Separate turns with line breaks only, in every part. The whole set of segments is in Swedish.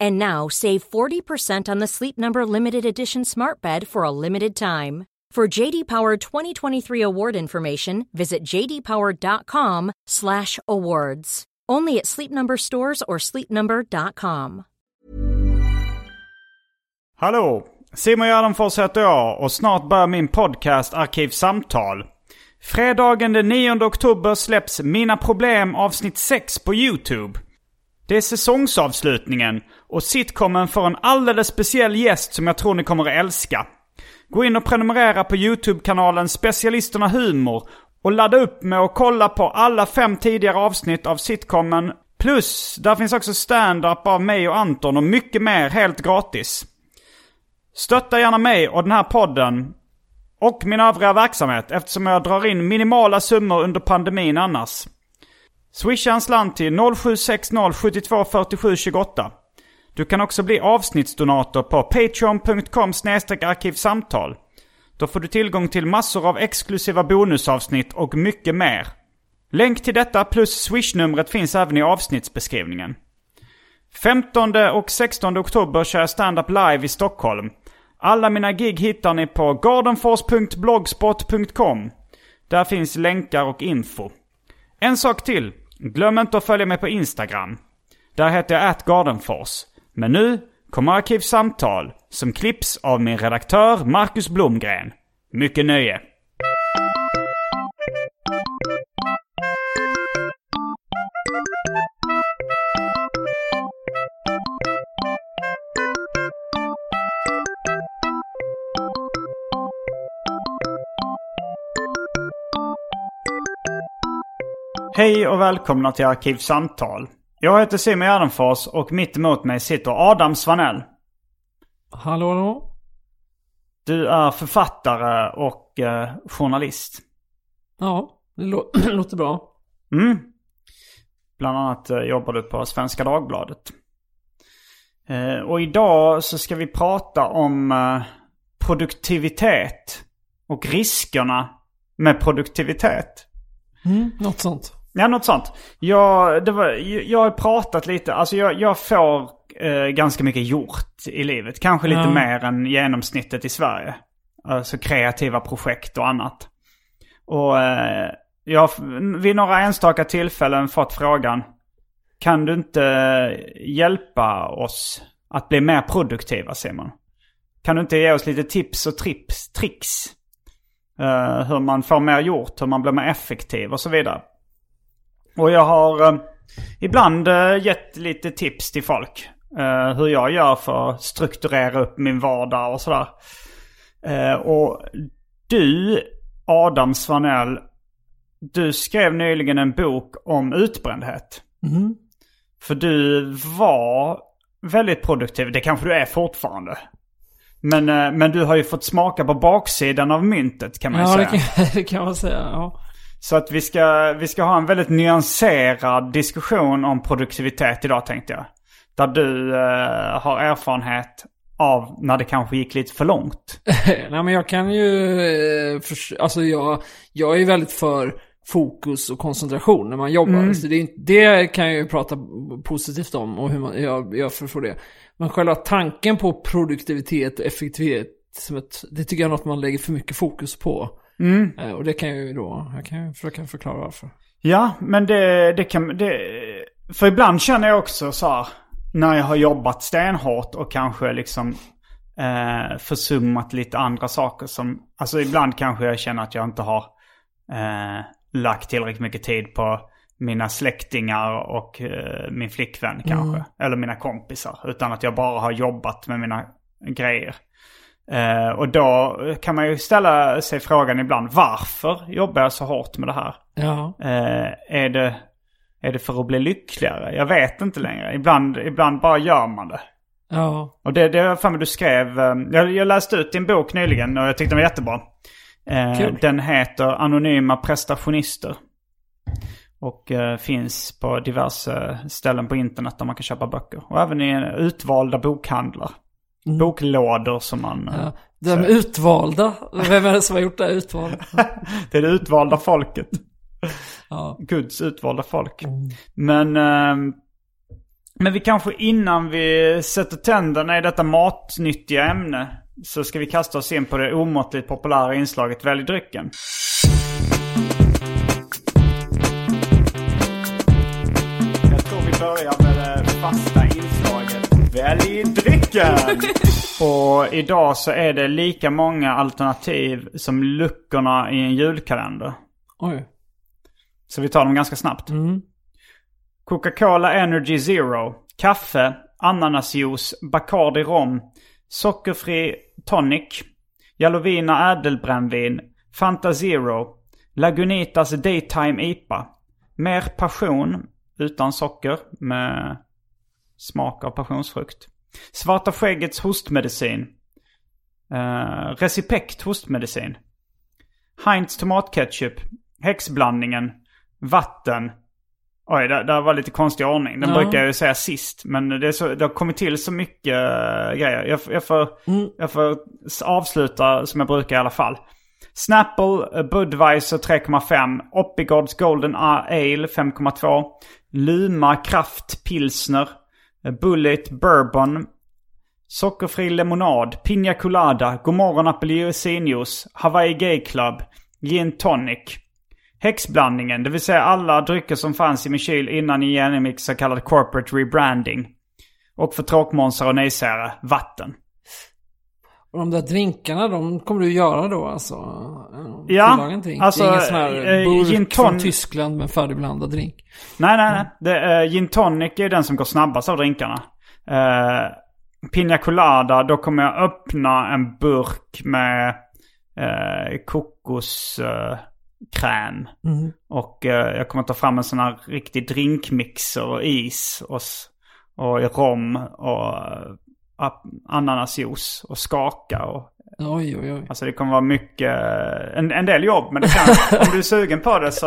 And now save 40% on the Sleep Number limited edition Smart Bed for a limited time. For JD Power 2023 award information, visit jdpower.com/awards. Only at Sleep Number stores or sleepnumber.com.
Hallå! Simon Gärdenfors heter jag och snart börjar min podcast Arkivsamtal. Fredagen den 9 oktober släpps Mina Problem avsnitt 6 på YouTube. Det är säsongsavslutningen och sitcomen får en alldeles speciell gäst som jag tror ni kommer att älska. Gå in och prenumerera på YouTube-kanalen Specialisterna Humor och ladda upp med att kolla på alla fem tidigare avsnitt av sitcomen. Plus, där finns också stand-up av mig och Anton och mycket mer helt gratis. Stötta gärna mig och den här podden och min övriga verksamhet eftersom jag drar in minimala summor under pandemin annars. Swisha en slant till 0760 72 47 28. Du kan också bli avsnittsdonator på patreon.com arkivsamtal. Då får du tillgång till massor av exklusiva bonusavsnitt och mycket mer. Länk till detta plus swishnumret finns även i avsnittsbeskrivningen. 15 och 16 oktober kör jag stand-up live i Stockholm. Alla mina gig hittar ni på gardenfors.blogspot.com. Där finns länkar och info. En sak till. Glöm inte att följa mig på Instagram. Där heter jag atgardenfors. Men nu kommer Arkivsamtal som klipps av min redaktör Marcus Blomgren. Mycket nöje. Hej och välkomna till Arkivsamtal. Jag heter Simon Gärdenfors och mitt emot mig sitter Adam Svanell.
Hallå, hallå.
Du är författare och eh, journalist.
Ja, det lå låter bra.
Mm. Bland annat eh, jobbar du på Svenska Dagbladet. Eh, och idag så ska vi prata om eh, produktivitet och riskerna med produktivitet.
Mm, något sånt.
Ja, något sånt. Jag, det var, jag har pratat lite, alltså jag, jag får eh, ganska mycket gjort i livet. Kanske lite
Ja.
mer än genomsnittet i Sverige. Alltså kreativa projekt och annat. Och eh, jag har vid några enstaka tillfällen fått frågan. Kan du inte hjälpa oss att bli mer produktiva Simon? Kan du inte ge oss lite tips och trips, tricks? Eh, hur man får mer gjort, hur man blir mer effektiv och så vidare. Och jag har eh, ibland eh, gett lite tips till folk. Eh, hur jag gör för att strukturera upp min vardag och sådär. Eh, och du, Adam Svanell, du skrev nyligen en bok om utbrändhet.
Mhm.
För du var väldigt produktiv. Det kanske du är fortfarande. Men, eh, men du har ju fått smaka på baksidan av myntet kan man ju
Ja, det
säga.
kan, det kan man säga. Ja.
Så att vi ska, vi ska ha en väldigt nyanserad diskussion om produktivitet idag tänkte jag. Där du eh, har erfarenhet av när det kanske gick lite för långt.
Nej, men jag kan ju... eh, förs- alltså jag, jag är väldigt för fokus och koncentration när man jobbar. Så det, det kan jag ju prata positivt om och hur man, jag, jag förstår det. Men själva tanken på produktivitet och effektivitet, som ett, det tycker jag är något man lägger för mycket fokus på. Eh, Och det kan jag ju då, jag kan ju försöka förklara varför.
Ja, men det, det kan... Det, för ibland känner jag också så här, när jag har jobbat stenhårt och kanske liksom eh, försummat lite andra saker som... Alltså ibland kanske jag känner att jag inte har eh, lagt tillräckligt mycket tid på mina släktingar och eh, min flickvän kanske. Eller mina kompisar. Utan att jag bara har jobbat med mina grejer. Eh, och då kan man ju ställa sig frågan ibland. Varför jobbar jag så hårt med det här?
Ja.
Eh, är, det, är det för att bli lyckligare? Jag vet inte längre. Ibland, ibland bara gör man det.
Ja.
Och det, det jag för mig du skrev. eh, Jag, jag läste ut din bok nyligen och jag tyckte den var jättebra. Eh,
Kul.
den heter Anonyma prestationister. Och eh, finns på diverse ställen på internet där man kan köpa böcker. Och även i utvalda bokhandlar. Boklådor som man... eh,
ja. De utvalda. Vem är det som har gjort det här utvalda?
Det är det utvalda folket.
Ja.
Guds utvalda folk. Men, ehm, men vi kanske innan vi sätter tänderna i detta matnyttiga ämne så ska vi kasta oss in på det omåttligt populära inslaget Välj drycken. Jag tror vi börjar med det fasta Välj drycken! Och idag så är det lika många alternativ som luckorna i en julkalender.
Oj.
Så vi tar dem ganska snabbt. Coca-Cola Energy Zero. Kaffe, ananasjuice, Bacardi rom, sockerfri tonic, Jalovina ädelbrännvin, Fanta Zero, Lagunitas Daytime IPA. Mer passion utan socker med smak av passionsfrukt. Svarta skäggets hostmedicin. Uh, Recipekt hostmedicin. Heinz tomatketchup. Häxblandningen. Vatten. Oj, det, det var lite konstig ordning. Den
Ja.
brukar jag ju säga sist. Men det, så, det har kommit till så mycket eh, grejer. Jag, jag, får, jag får avsluta som jag brukar i alla fall. Snapple, eh, Budweiser 3,5. Oppigårds Golden Ale 5,2. Luma Kraft Pilsner. Eh, Bullet Bourbon. Sockerfri lemonad, Pina Colada, Godmorgon apelsinjuice, Hawaii Gay Club, Gin Tonic. Häxblandningen, det vill säga alla drycker som fanns i min kyl innan Igenimix så kallad corporate rebranding. Och för tråkmånsar och nejsägare, vatten.
Och de där drinkarna, de kommer du göra då alltså?
Ja, alltså,
det är ingen sån här
eh,
burk
gin
från Tyskland med färdigblandad drink.
Nej, nej, nej. Det, är gin tonic är den som går snabbast av drinkarna. Uh, Pina Colada, då kommer jag öppna en burk med uh, kokoskräm. Och eh, jag kommer ta fram en sån här riktig drinkmixer och is och, och rom och uh, ananasjuice och skaka och
Oj, oj, oj.
Alltså det kommer vara mycket, en, en del jobb men det kan, om du är sugen på det så,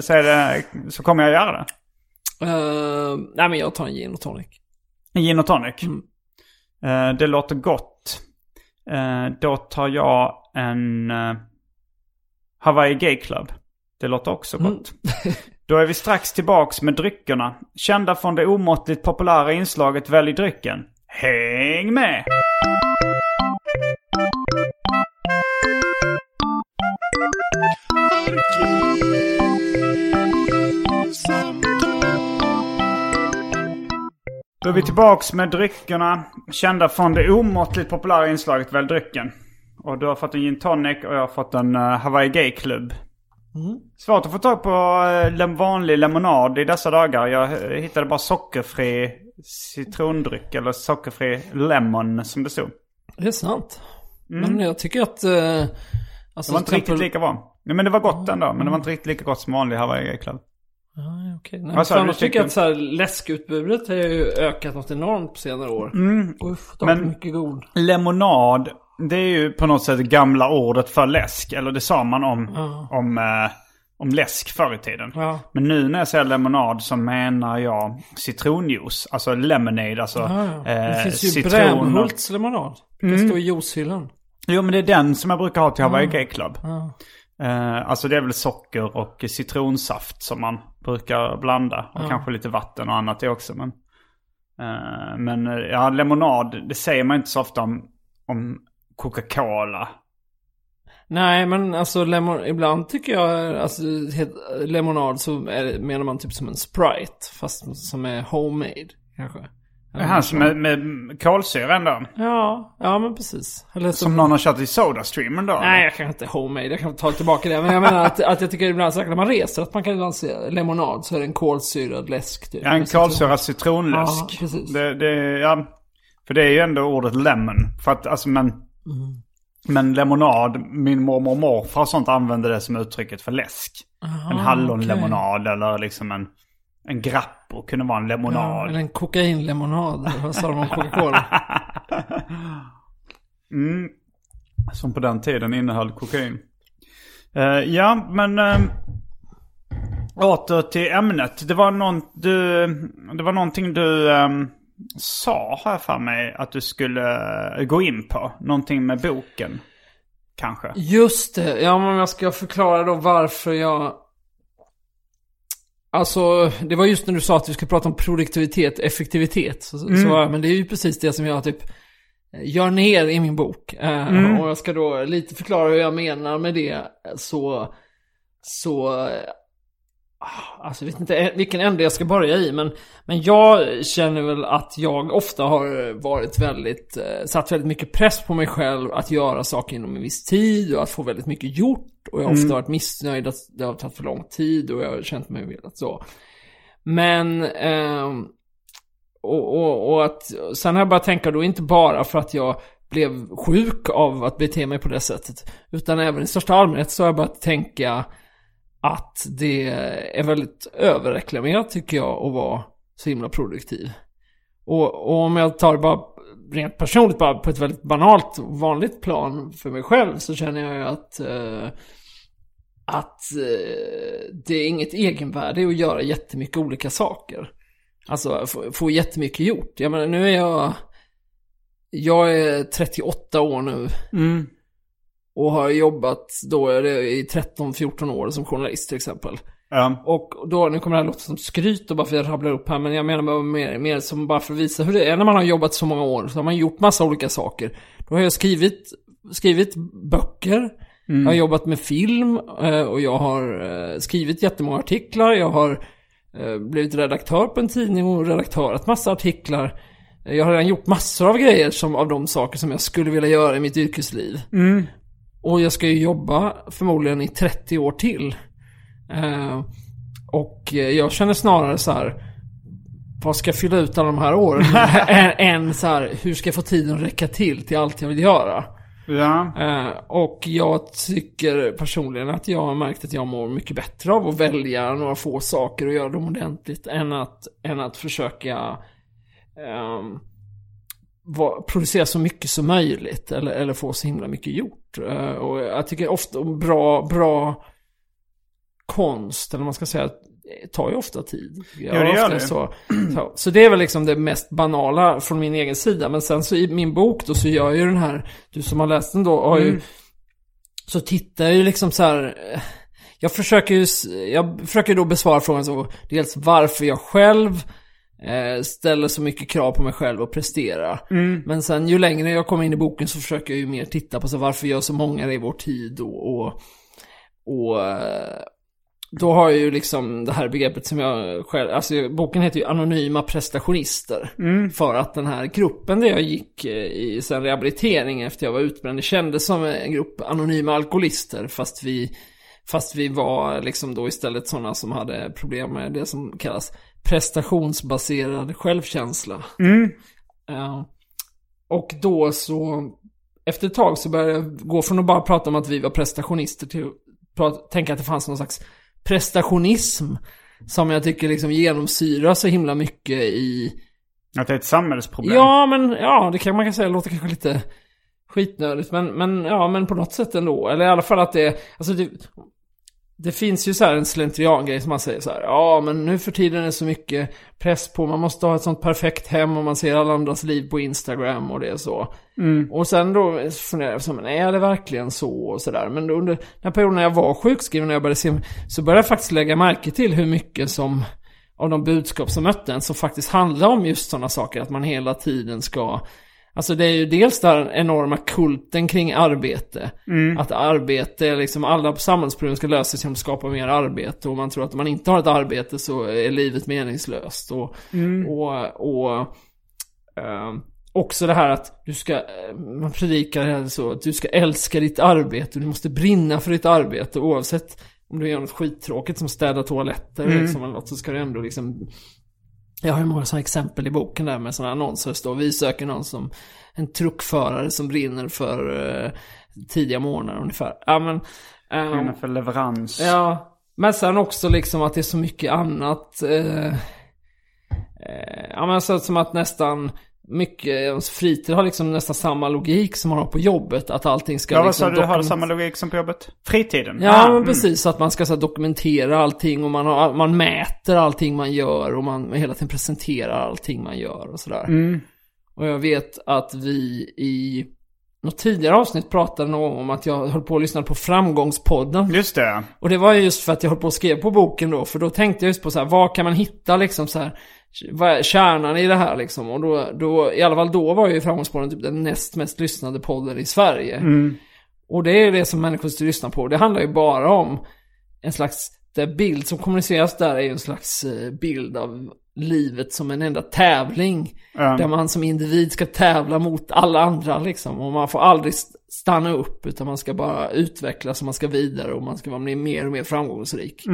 så, är det, så kommer jag göra det.
Eh, nej men jag tar en gin och tonic.
Gin och tonic. Eh, det låter gott. Eh, då tar jag en uh, Hawaii Gay Club. Det låter också gott. Då är vi strax tillbaks med dryckerna. Kända från det omåttligt populära inslaget Välj drycken. Häng med! Då är vi tillbaks med dryckerna. Kända från det omåttligt populära inslaget Välj drycken. Och du har fått en gin tonic och jag har fått en uh, Hawaii Gay Club. Svårt att få tag på lem- vanlig lemonad i dessa dagar. Jag uh, hittade bara sockerfri citrondryck eller sockerfri lemon som det stod.
Det är sant. Men jag tycker att... Uh, alltså,
Det var inte riktigt lika bra. Ja, men det var gott ändå. Men det var inte riktigt lika gott som vanlig Hawaii Club.
Okej. Nej,
sa
fan,
du?
jag tycker att så här, läskutbudet har ju ökat något enormt på senare år. Uff, de
Men-
mycket god.
Lemonad, det är ju på något sätt det gamla ordet för läsk. Eller det sa man om, om, eh, om läsk förr i tiden.
Ja.
Men nu när jag säger lemonad så menar jag citronjuice. Alltså lemonade, alltså
Ja, ja. Det
eh,
finns ju
citron
lemonad. Det står i juicehyllan.
Jo men det är den som jag brukar ha till Hawaii Gay Club. Eh, alltså det är väl socker och citronsaft som man brukar blanda. Och kanske lite vatten och annat det också. Men, eh, men eh, ja, lemonad, det säger man inte så ofta om, om Coca-Cola.
Nej, men alltså lemon, ibland tycker jag, alltså het- lemonad så är menar man typ som en Sprite. Fast som är homemade, kanske.
Det här som med, med kolsyra ändå.
Ja, ja men precis. Eller som,
Som någon har kört i Sodastreamen då?
Nej, jag kan inte homemade. Jag kan ta tillbaka det. Men jag menar att, att jag tycker ibland, särskilt när man reser, att man kan ibland se lemonad så är det en kolsyrad läsk typ.
Ja, en
citron.
kolsyrad citronläsk.
Ja, precis.
Det, det, ja, för det är ju ändå ordet lemon. För att, alltså men...
Mm.
Men lemonad, min mormor och morfar och sånt använde det som uttrycket för läsk. en hallonlemonad eller liksom en, en grappo kunde vara en
Ja,
lemonad.
eller en kokainlemonad. Vad sa de om Coca-Cola?
Som på den tiden innehöll kokain. Eh, ja, men... Uh, åter till ämnet. Det var, någon, du, det var någonting du ehm, sa, har jag för mig, att du skulle eh, gå in på. Någonting med boken. Kanske.
Just det. Ja, men jag ska förklara då varför jag... Alltså, det var just när du sa att vi ska prata om produktivitet, effektivitet. Så, så, men det är ju precis det som jag typ gör ner i min bok. Eh, Och jag ska då lite förklara hur jag menar med det. Så, så Alltså jag vet inte vilken ände jag ska börja i men, men jag känner väl att jag ofta har varit väldigt, eh, satt väldigt mycket press på mig själv att göra saker inom en viss tid och att få väldigt mycket gjort. Och jag har ofta varit missnöjd att det har tagit för lång tid och jag har känt mig velat så. Men, ehm, och, och, och att, sen har jag börjat tänka då inte bara för att jag blev sjuk av att bete mig på det sättet. Utan även i största allmänhet så har jag börjat tänka att det är väldigt överreklamerat tycker jag att vara så himla produktiv. Och, och om jag tar det bara rent personligt, bara på ett väldigt banalt och vanligt plan för mig själv så känner jag ju att eh, att eh, det är inget egenvärde i att göra jättemycket olika saker. Alltså få, få jättemycket gjort. Jag menar nu är jag jag är 38 år nu. Mm. Och har jobbat då i 13-14 år som journalist till exempel.
Ja.
Och då, nu kommer det här låta som skryt och bara för att jag rabblar upp här, men jag menar bara mer, mer som bara för att visa hur det är när man har jobbat så många år. Så har man gjort massa olika saker. Då har jag skrivit, skrivit böcker, jag har jobbat med film eh, och jag har eh, skrivit jättemånga artiklar. Jag har eh, blivit redaktör på en tidning och redaktörat massa artiklar. Jag har redan gjort massor av grejer som, av de saker som jag skulle vilja göra i mitt yrkesliv. Och jag ska ju jobba förmodligen i 30 år till. Eh, och eh, jag känner snarare så här. Vad ska jag fylla ut alla de här åren? än, än så här, hur ska jag få tiden att räcka till till allt jag vill göra?
Ja.
Eh, och jag tycker personligen att jag har märkt att jag mår mycket bättre av att välja några få saker och göra dem ordentligt än att, än att försöka va- producera så mycket som möjligt eller, eller få så himla mycket gjort. Eh, och jag tycker ofta bra, bra konst, eller man ska säga, tar ju ofta tid. Jag
Ja, det gör det.
Så, så, så det är väl liksom det mest banala från min egen sida. Men sen så i min bok då så gör ju den här, du som har läst den då, har
Mm.
ju, så tittar jag ju liksom så här. Jag försöker ju, jag försöker då besvara frågan så, dels varför jag själv eh, ställer så mycket krav på mig själv och presterar. Men sen ju längre jag kommer in i boken så försöker jag ju mer titta på så varför gör så många det i vår tid och, och, och eh, då har jag ju liksom det här begreppet som jag själv, alltså boken heter ju Anonyma prestationister. För att den här gruppen där jag gick eh, i sen rehabilitering efter jag var utbränd, det kändes som en grupp anonyma alkoholister. Fast vi, fast vi var liksom då istället sådana som hade problem med det som kallas prestationsbaserad självkänsla. Eh, och då så, efter ett tag så började jag gå från att bara prata om att vi var prestationister till att tänka att det fanns någon slags prestationism. Som jag tycker liksom genomsyrar så himla mycket i...
Att det är ett samhällsproblem.
Ja, men ja, det kan man kan säga låter kanske lite skitnödigt. Men, men ja, men på något sätt ändå. Eller i alla fall att det, alltså det, det finns ju så här en slentrian-grej som man säger så här. Ja, men nu för tiden är det så mycket press på. Man måste ha ett sånt perfekt hem och man ser alla andras liv på Instagram och det är så. Och sen då funderar jag så men är det verkligen så och sådär. Men under den här perioden när jag var sjukskriven, när jag började se, så började jag faktiskt lägga märke till hur mycket som av de budskap som mötte en som faktiskt handlar om just sådana saker. Att man hela tiden ska Alltså det är ju dels den enorma kulten kring arbete. Att arbete, liksom alla samhällsproblem ska lösas genom att skapa mer arbete. Och man tror att om man inte har ett arbete så är livet meningslöst. Och, och, och eh, också det här att du ska, eh, man predikar så, att du ska älska ditt arbete, du måste brinna för ditt arbete oavsett om du gör något skittråkigt som städa toaletter liksom, eller något så ska du ändå liksom jag har ju många sådana exempel i boken där med sådana annonser. Står vi söker någon som en truckförare som brinner för eh, tidiga morgnar ungefär. Ja men... ehm,
Brinner för leverans.
Ja, men sen också liksom att det är så mycket annat. Eh, eh, ja men så som att nästan mycket, ens fritid har liksom nästan samma logik som man har på jobbet. Att allting ska
Ja, vad
liksom
sa du? Har
dokument-
samma logik som på jobbet? Fritiden?
Ja,
Ah,
men
mm.
precis. Att man ska så här, dokumentera allting och man, har, man mäter allting man gör och man hela tiden presenterar allting man gör och sådär.
Mm.
Och jag vet att vi i något tidigare avsnitt pratade någon om att jag höll på att lyssna på Framgångspodden.
Just det.
Och det var ju just för att jag höll på att skriva på boken då, för då tänkte jag just på så här, vad kan man hitta liksom så här, vad är kärnan i det här liksom? Och då, då i alla fall då var ju Framgångspodden typ den näst mest lyssnade podden i Sverige. Och det är det som människor ska lyssna på. Det handlar ju bara om en slags, den bild som kommuniceras där är ju en slags eh, bild av livet som en enda tävling.
Ja.
Där man som individ ska tävla mot alla andra liksom. Och man får aldrig st- stanna upp utan man ska bara utvecklas och man ska vidare och man ska vara mer och mer framgångsrik.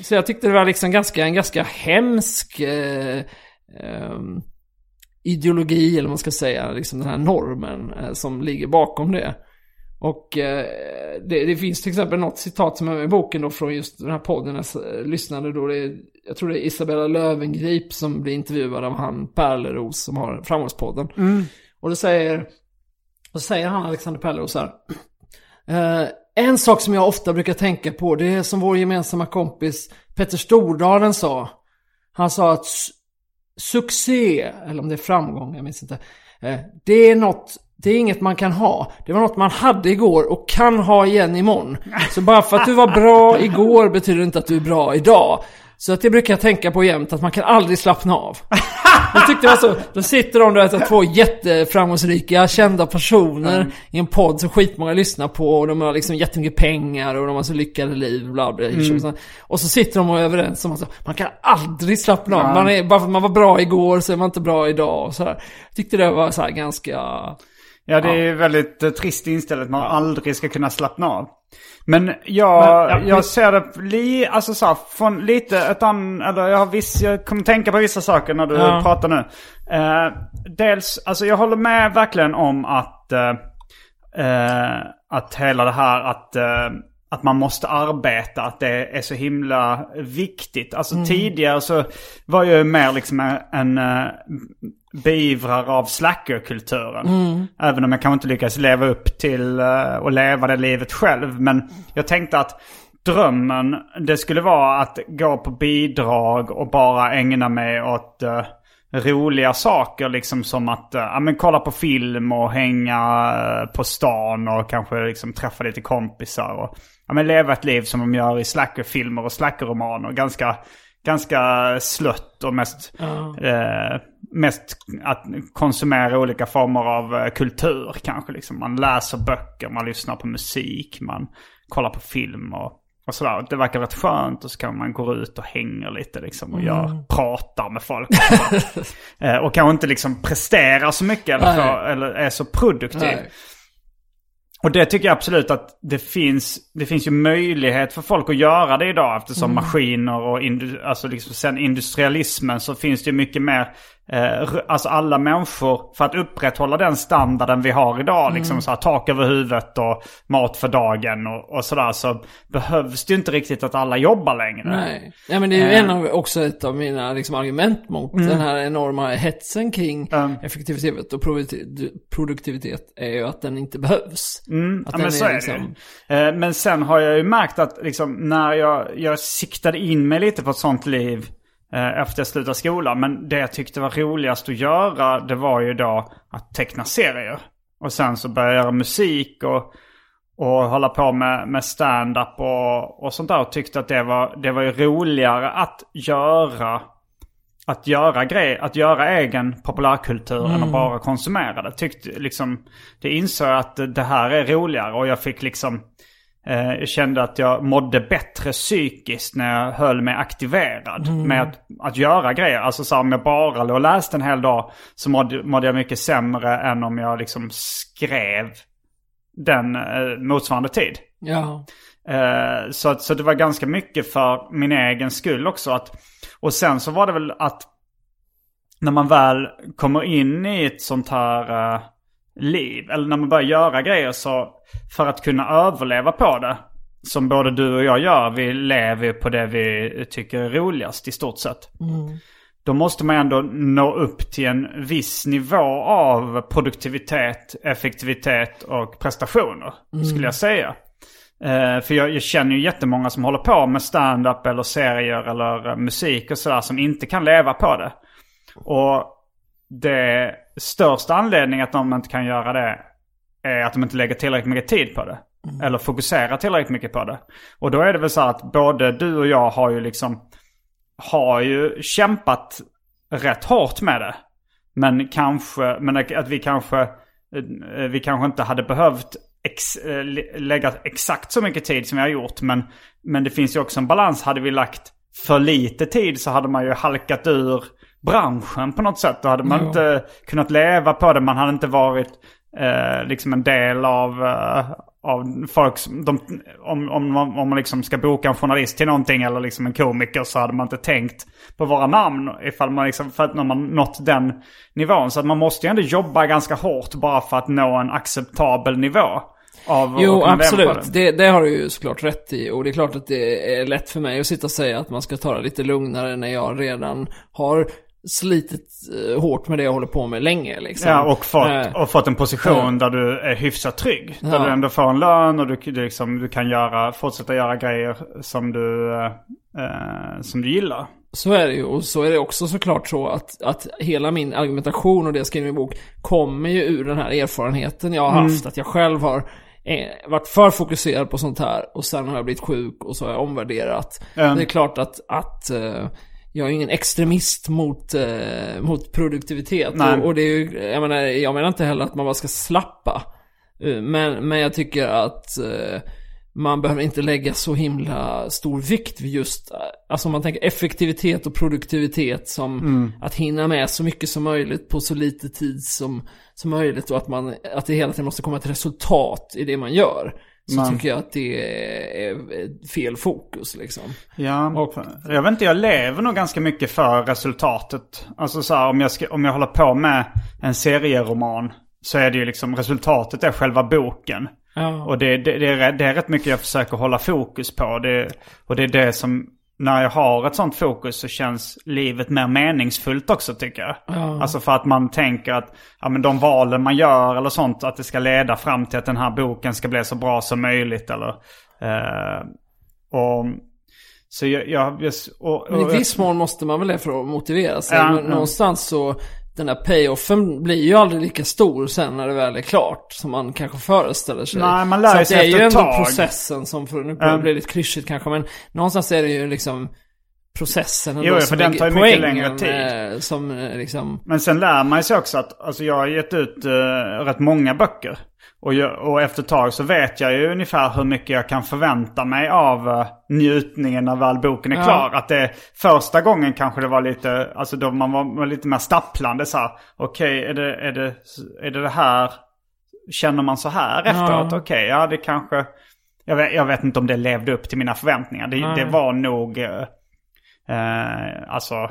Så jag tyckte det var liksom ganska, en ganska hemsk eh, ehm, ideologi, eller vad man ska säga, liksom den här normen eh, som ligger bakom det. Och eh, det, det finns till exempel något citat som är med i boken då från just den här podden jag lyssnade då. Det är, jag tror det är Isabella Lövengrip som blir intervjuad av han Perleros som har Framgångspodden. Och då säger, då säger han Alexander Perleros så här. En sak som jag ofta brukar tänka på, det är som vår gemensamma kompis Petter Stordalen sa. Han sa att su- succé, eller om det är framgång, jag minns inte. Eh, det är något, det är inget man kan ha. Det var något man hade igår och kan ha igen imorgon. Så bara för att du var bra igår betyder det inte att du är bra idag. Så att det brukar jag tänka på jämt, att man kan aldrig slappna av. Jag tyckte det var så, då sitter de där två jätteframgångsrika, kända personer i en podd som skitmånga lyssnar på och de har liksom jättemycket pengar och de har så lyckade liv, bla bla. bla. Och så sitter de och är överens om att man kan aldrig slappna av. Man är, bara för att man var bra igår så är man inte bra idag och så här. Jag tyckte det var så här ganska...
Ja, det är väldigt eh, trist inställt att man aldrig ska kunna slappna av. Men jag,
Men, ja,
jag ser det li, alltså så här, från lite ett an, eller jag har viss, jag kommer tänka på vissa saker när du
Ja.
pratar nu. Eh, dels, alltså jag håller med verkligen om att, eh, eh, att hela det här att, eh, att man måste arbeta, att det är så himla viktigt. Alltså tidigare så var jag mer liksom en, en beivrar av slackerkulturen. Även om jag kanske inte lyckas leva upp till eh, och leva det livet själv. Men jag tänkte att drömmen, det skulle vara att gå på bidrag och bara ägna mig åt uh, roliga saker. Liksom som att uh, ja, men kolla på film och hänga uh, på stan och kanske liksom träffa lite kompisar. Och ja, men leva ett liv som de gör i slackerfilmer och slackerromaner. Ganska, ganska slött och mest, eh, mest att konsumera olika former av eh, kultur kanske. Liksom. Man läser böcker, man lyssnar på musik, man kollar på film och, och sådär. Det verkar rätt skönt och så kan man gå ut och hänga lite liksom och gör, pratar med folk. Eh, och kanske inte liksom prestera så mycket eller, för, eller är så produktiv.
Nej.
Och det tycker jag absolut att det finns, det finns ju möjlighet för folk att göra det idag eftersom maskiner och indu, alltså liksom sen industrialismen så finns det ju mycket mer, eh, alltså alla människor för att upprätthålla den standarden vi har idag, liksom så här tak över huvudet och mat för dagen och, och sådär så behövs det ju inte riktigt att alla jobbar längre.
Nej. Nej men det är ju en av, också ett av mina liksom, argument mot den här enorma hetsen kring
Mm.
effektivitet och produkti- produktivitet är ju att den inte behövs. att
Mm. Ja,
den
men så är
liksom-
det ju. Eh, Men sen har jag ju märkt att liksom, när jag, jag siktade in mig lite på ett sånt liv eh, efter jag slutade skolan. Men det jag tyckte var roligast att göra det var ju då att teckna serier. Och sen så började jag göra musik och, och hålla på med, med stand-up och, och sånt där. Och tyckte att det var, det var ju roligare att göra att göra grej, att göra egen populärkultur än att bara konsumera det. Tyckte liksom, det insåg jag att det här är roligare och jag fick liksom Eh, jag kände att jag mådde bättre psykiskt när jag höll mig aktiverad med att, att göra grejer. Alltså så här, om jag bara låg och läste en hel dag så mådde, mådde jag mycket sämre än om jag liksom skrev den eh, motsvarande tid.
Ja.
Eh, så, så det var ganska mycket för min egen skull också. Att, och sen så var det väl att när man väl kommer in i ett sånt här eh, liv, eller när man börjar göra grejer så för att kunna överleva på det, som både du och jag gör, vi lever på det vi tycker är roligast i stort sett. Då måste man ändå nå upp till en viss nivå av produktivitet, effektivitet och prestationer, skulle jag säga. Eh, för jag, jag känner ju jättemånga som håller på med stand-up eller serier eller musik och sådär som inte kan leva på det. Och det största anledningen att de inte kan göra det är att de inte lägger tillräckligt mycket tid på det. Eller fokuserar tillräckligt mycket på det. Och då är det väl så att både du och jag har ju liksom har ju kämpat rätt hårt med det. Men kanske, men att vi kanske, eh, vi kanske inte hade behövt ex, eh, lä- lägga exakt så mycket tid som vi har gjort. Men, men det finns ju också en balans. Hade vi lagt för lite tid så hade man ju halkat ur branschen på något sätt. Då hade man
Ja.
inte kunnat leva på det. Man hade inte varit eh, liksom en del av, eh, av folk som, de, om, om, man- om man liksom ska boka en journalist till någonting eller liksom en komiker så hade man inte tänkt på våra namn ifall man liksom, för att när man nått den nivån. Så att man måste ju ändå jobba ganska hårt bara för att nå en acceptabel nivå.
Jo, absolut.
det.
Det, det har du ju såklart rätt i. Och det är klart att det är lätt för mig att sitta och säga att man ska ta det lite lugnare när jag redan har slitit eh, hårt med det jag håller på med länge. Liksom.
Ja, och fått,
Eh,
och fått en position där du är hyfsat trygg. Där
Ja.
du ändå får en lön och du, du, liksom, du kan göra, fortsätta göra grejer som du, eh, som du gillar.
Så är det ju, och så är det också såklart så att, att hela min argumentation och det jag skriver i min bok kommer ju ur den här erfarenheten jag har haft. Att jag själv har varit för fokuserad på sånt här och sen har jag blivit sjuk och så har jag omvärderat.
Mm.
Det är klart att, att jag är ingen extremist mot, eh, mot produktivitet. Och, och det är ju, jag menar, jag menar inte heller att man bara ska slappa. Eh, Men, men jag tycker att eh, man behöver inte lägga så himla stor vikt vid just, eh, alltså om man tänker effektivitet och produktivitet som att hinna med så mycket som möjligt på så lite tid som, som möjligt och att man, att det hela tiden måste komma ett resultat i det man gör. Så
Man-
tycker jag att det är fel fokus liksom.
Ja,
Och-
jag vet inte, jag lever nog ganska mycket för resultatet. Alltså så här, om jag, ska, om jag håller på med en serieroman så är det ju liksom resultatet är själva boken.
Ja.
Och det, det, det, är, rätt- det är rätt mycket jag försöker hålla fokus på. Det, och det är det som, när jag har ett sånt fokus så känns livet mer meningsfullt också tycker jag. Alltså för att man tänker att ja, men de valen man gör eller sånt, att det ska leda fram till att den här boken ska bli så bra som möjligt. Eller, eh, och, så jag, jag, jag och,
Men i
och-
viss mån måste man väl det för att motivera sig.
Ja, ja.
någonstans så, den där payoffen blir ju aldrig lika stor sen när det väl är klart. Som man kanske föreställer sig.
Nej, man lär
så
sig
att det är ju ändå
tag.
processen som, för nu blir det lite klyschigt kanske, men någonstans är det ju liksom processen ändå
Jo, för den tar ju mycket längre tid.
eh, Som eh, liksom,
Men sen lär man sig också att alltså jag har gett ut uh, rätt många böcker. Och, jag, och efter ett tag så vet jag ju ungefär hur mycket jag kan förvänta mig av eh, njutningen när väl boken är
Ja.
klar. Att det första gången kanske det var lite, alltså då man var, var lite mer stapplande så här. Okej, är, det, är, det, är det det här, känner man så här efteråt? Okej, ja det kanske, jag vet, jag vet inte om det levde upp till mina förväntningar. Det, det var nog, eh, eh, alltså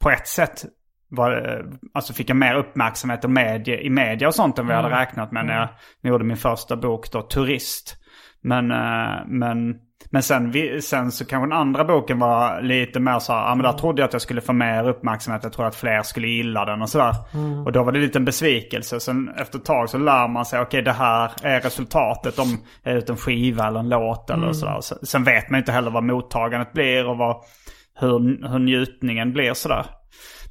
på ett sätt var, det- alltså fick jag mer uppmärksamhet och medie, i media och sånt än vad jag hade räknat med när jag, när jag gjorde min första bok då, Turist. Men, eh, men, men sen, sen så kanske den andra boken var lite mer så här, ja men där trodde jag att jag skulle få mer uppmärksamhet. Jag trodde att fler skulle gilla den och sådär. Och då var det lite en besvikelse. Sen efter ett tag så lär man sig, okej det här är resultatet om jag är ut en skiva eller en låt eller sådär. Sen, sen vet man inte heller vad mottagandet blir och vad, hur, hur njutningen blir sådär.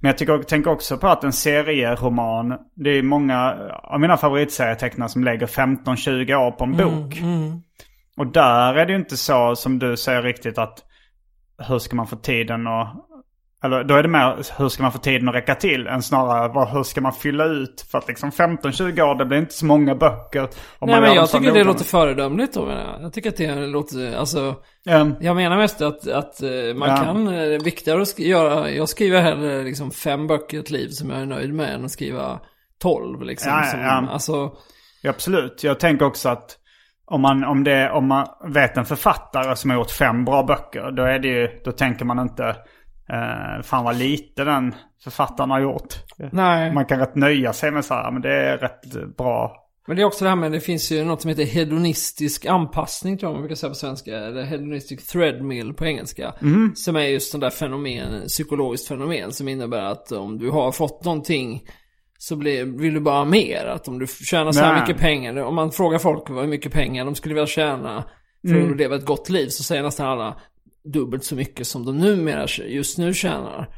Men jag tycker, tänker också på att en serieroman, det är många av mina favoritserietecknare som lägger 15-20 år på en bok. Och där är det ju inte så som du säger riktigt att hur ska man få tiden att Eller då är det mer hur ska man få tiden att räcka till än snarare vad, hur ska man fylla ut. För att liksom 15-20 år det blir inte så många böcker.
Nej
man
men jag tycker det låter föredömligt då menar jag. Jag tycker att det låter, alltså.
Ehm,
Jag menar mest att, att eh, man
Ja.
kan, eh, det är viktigare att göra, jag skriver hellre liksom fem böcker i ett liv som jag är nöjd med än att skriva tolv liksom.
Ja,
som,
ja.
Alltså,
Ja, absolut. Jag tänker också att om man, om, det, om man vet en författare som har gjort fem bra böcker, då, är det ju, då tänker man inte eh, fan vad lite den författaren har gjort.
nej.
Man kan rätt nöja sig med så här, men det är rätt bra.
Men det är också det här med, det finns ju något som heter hedonistisk anpassning tror jag man brukar säga på svenska. Eller hedonistic threadmill på engelska. Som är just sån där fenomen, psykologiskt fenomen som innebär att om du har fått någonting så blir, vill du bara ha mer. Att om du tjänar så här
Nej.
mycket pengar, om man frågar folk vad mycket pengar de skulle vilja tjäna för att leva ett gott liv så säger nästan alla dubbelt så mycket som de numera just nu tjänar.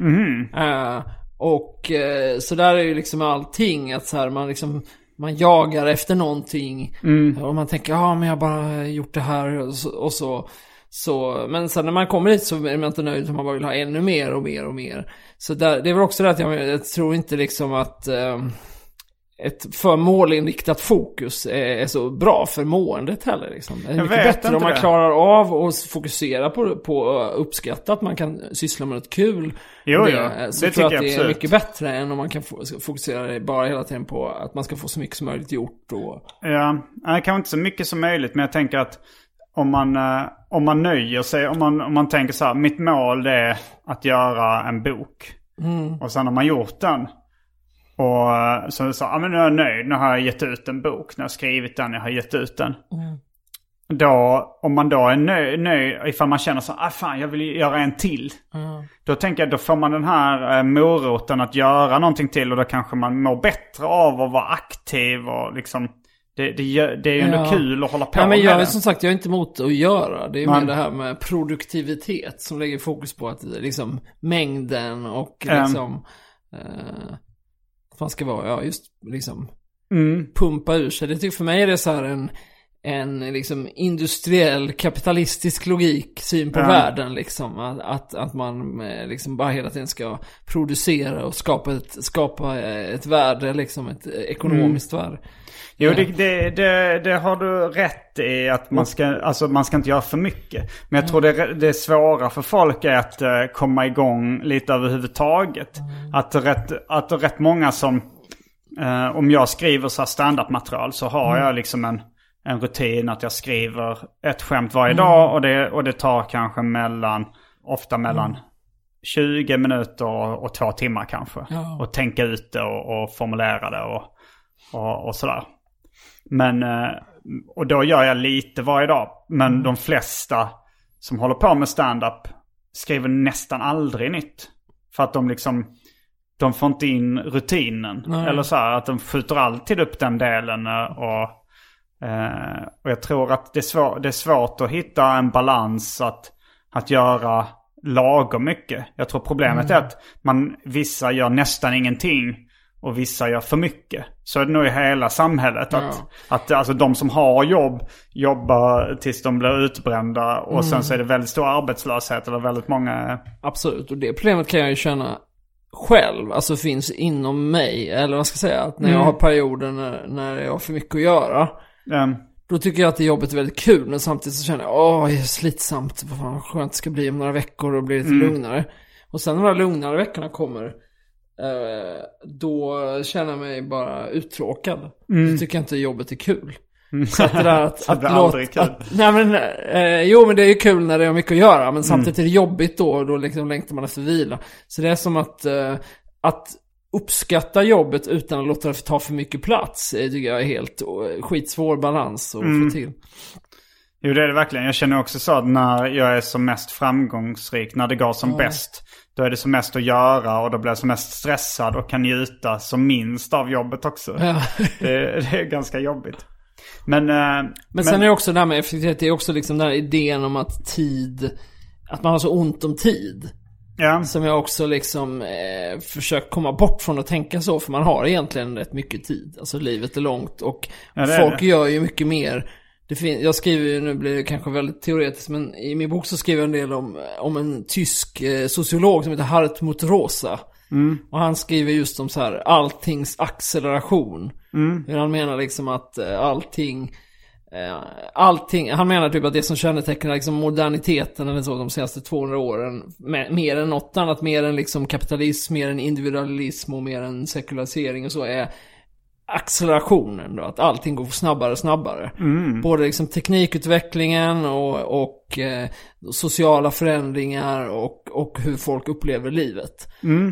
Eh, och eh, så där är ju liksom allting, att så här man liksom man jagar efter någonting och man tänker ja men jag har bara gjort det här och så, och så. Så, men sen när man kommer dit så är man inte nöjd utan man bara vill ha ännu mer och mer och mer. Så där, det är väl också det att jag, jag tror inte liksom att eh, ett för målinriktat fokus är, är så bra för måendet heller. Liksom. Det är mycket bättre om man
det.
klarar av att fokusera på, på att uppskatta att man kan syssla med något kul.
Jo,
det,
jo.
Så
Det
tror jag att
jag
det är
absolut.
mycket bättre än om man kan fokusera bara hela tiden på att man ska få så mycket som möjligt gjort. Och,
Ja, kanske inte så mycket som möjligt, men jag tänker att om man, eh, om man nöjer sig, om man, om man tänker så här, mitt mål är att göra en bok. Och sen har man gjort den. Och eh, så sa ja men nu är jag nöjd, nu har jag gett ut en bok, nu har jag skrivit den, jag har gett ut den. Då, om man då är nöjd, nöjd ifall man känner så ah fan jag vill göra en till. Då tänker jag, då får man den här eh, moroten att göra någonting till och då kanske man mår bättre av att vara aktiv och liksom det, det, det är ju ändå
Ja.
kul att hålla på
ja, men
med
jag är
det.
som sagt, jag är inte emot att göra. Det är
Men-
mer det här med produktivitet som lägger fokus på att liksom mängden och
Ehm.
liksom... Eh, vad fan ska vara, ja just liksom
Mm.
pumpa ur sig. Det tycker för mig är det så här en, en liksom industriell kapitalistisk logik, syn på
Ja.
världen liksom. Att, att, att man eh, liksom bara hela tiden ska producera och skapa ett, skapa eh, ett värde, liksom ett eh, ekonomiskt
Mm.
värde.
Jo, det, det, det, det har du rätt i att man ska, alltså man ska inte göra för mycket. Men jag tror det, det svåra för folk är att komma igång lite överhuvudtaget. Att, rätt, att rätt många som, eh, om jag skriver så här standup-material så har jag liksom en, en rutin att jag skriver ett skämt varje dag och det, och det tar kanske mellan, ofta mellan 20 minuter och, och två timmar kanske.
Ja.
Och tänka ut det och, och formulera det och, och, och sådär. Men, eh, och då gör jag lite varje dag. Men de flesta som håller på med stand-up skriver nästan aldrig nytt. För att de liksom, de får inte in rutinen.
Nej.
Eller så här, att de skjuter alltid upp den delen. Och, eh, och jag tror att det är, svår, det är svårt att hitta en balans att, att göra lagom mycket. Jag tror problemet är att man, vissa gör nästan ingenting och vissa gör för mycket. Så är det nog i hela samhället. Att, att alltså de som har jobb jobbar tills de blir utbrända och sen så är det väldigt stor arbetslöshet eller väldigt många...
Absolut, och det problemet kan jag ju känna själv, alltså finns inom mig, eller vad ska jag säga, att när jag har perioder när, när jag har för mycket att göra,
ehm,
då tycker jag att det jobbet är väldigt kul, men samtidigt så känner jag, åh, det är slitsamt, vad fan skönt det ska bli om några veckor och bli lite lugnare. Och sen när de här lugnare veckorna kommer, eh, då känner jag mig bara uttråkad. Då tycker jag inte jobbet är kul. Så att det där att...
Så det
att,
blir
låt, att nej men, eh, jo men det är ju kul när det är mycket att göra, men samtidigt är det jobbigt då och då liksom längtar man efter vila. Så det är som att, eh, att uppskatta jobbet utan att låta det ta för mycket plats, eh, tycker jag är helt eh, skitsvår balans att få till.
Jo det är det verkligen. Jag känner också så att när jag är som mest framgångsrik, när det går som bäst, då är det som mest att göra och då blir jag som mest stressad och kan njuta som minst av jobbet också.
Ja.
Det, det är ganska jobbigt. Men, eh,
Men sen är det också det här med effektivitet, det är också liksom den här idén om att tid, att man har så ont om tid.
Ja,
Som jag också liksom eh, försökt komma bort från att tänka så, för man har egentligen rätt mycket tid. Alltså livet är långt och
Ja, är
folk
det.
gör ju mycket mer det fin- jag skriver ju, nu blir det kanske väldigt teoretiskt, men i min bok så skriver jag en del om, om en tysk eh, sociolog som heter Hartmut Rosa. Och han skriver just om så här alltings acceleration. Hur han menar liksom att eh, allting, Eh, allting, han menar typ att det som kännetecknar liksom moderniteten eller så de senaste 200 åren, mer än något annat, mer än liksom kapitalism, mer än individualism och mer än sekularisering och så är accelerationen då, att allting går snabbare och snabbare. Både liksom teknikutvecklingen och, och eh, sociala förändringar och, och hur folk upplever livet.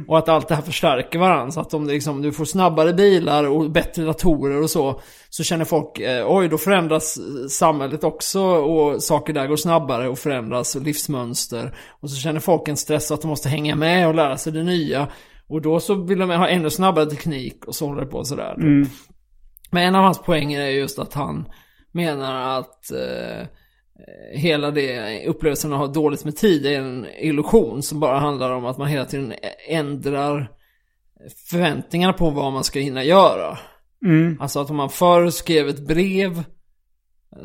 Och att allt det här förstärker varandra. Så att om det liksom, du får snabbare bilar och bättre datorer och så, så känner folk, eh, oj då förändras eh, samhället också och saker där går snabbare och förändras och livsmönster. Och så känner folk en stress att de måste hänga med och lära sig det nya. Och då så vill de ha ännu snabbare teknik och så håller det på sådär. Men en av hans poänger är just att han menar att eh, hela det upplevelsen av att ha dåligt med tid är en illusion som bara handlar om att man hela tiden ändrar förväntningarna på vad man ska hinna göra. Alltså att om man förr skrev ett brev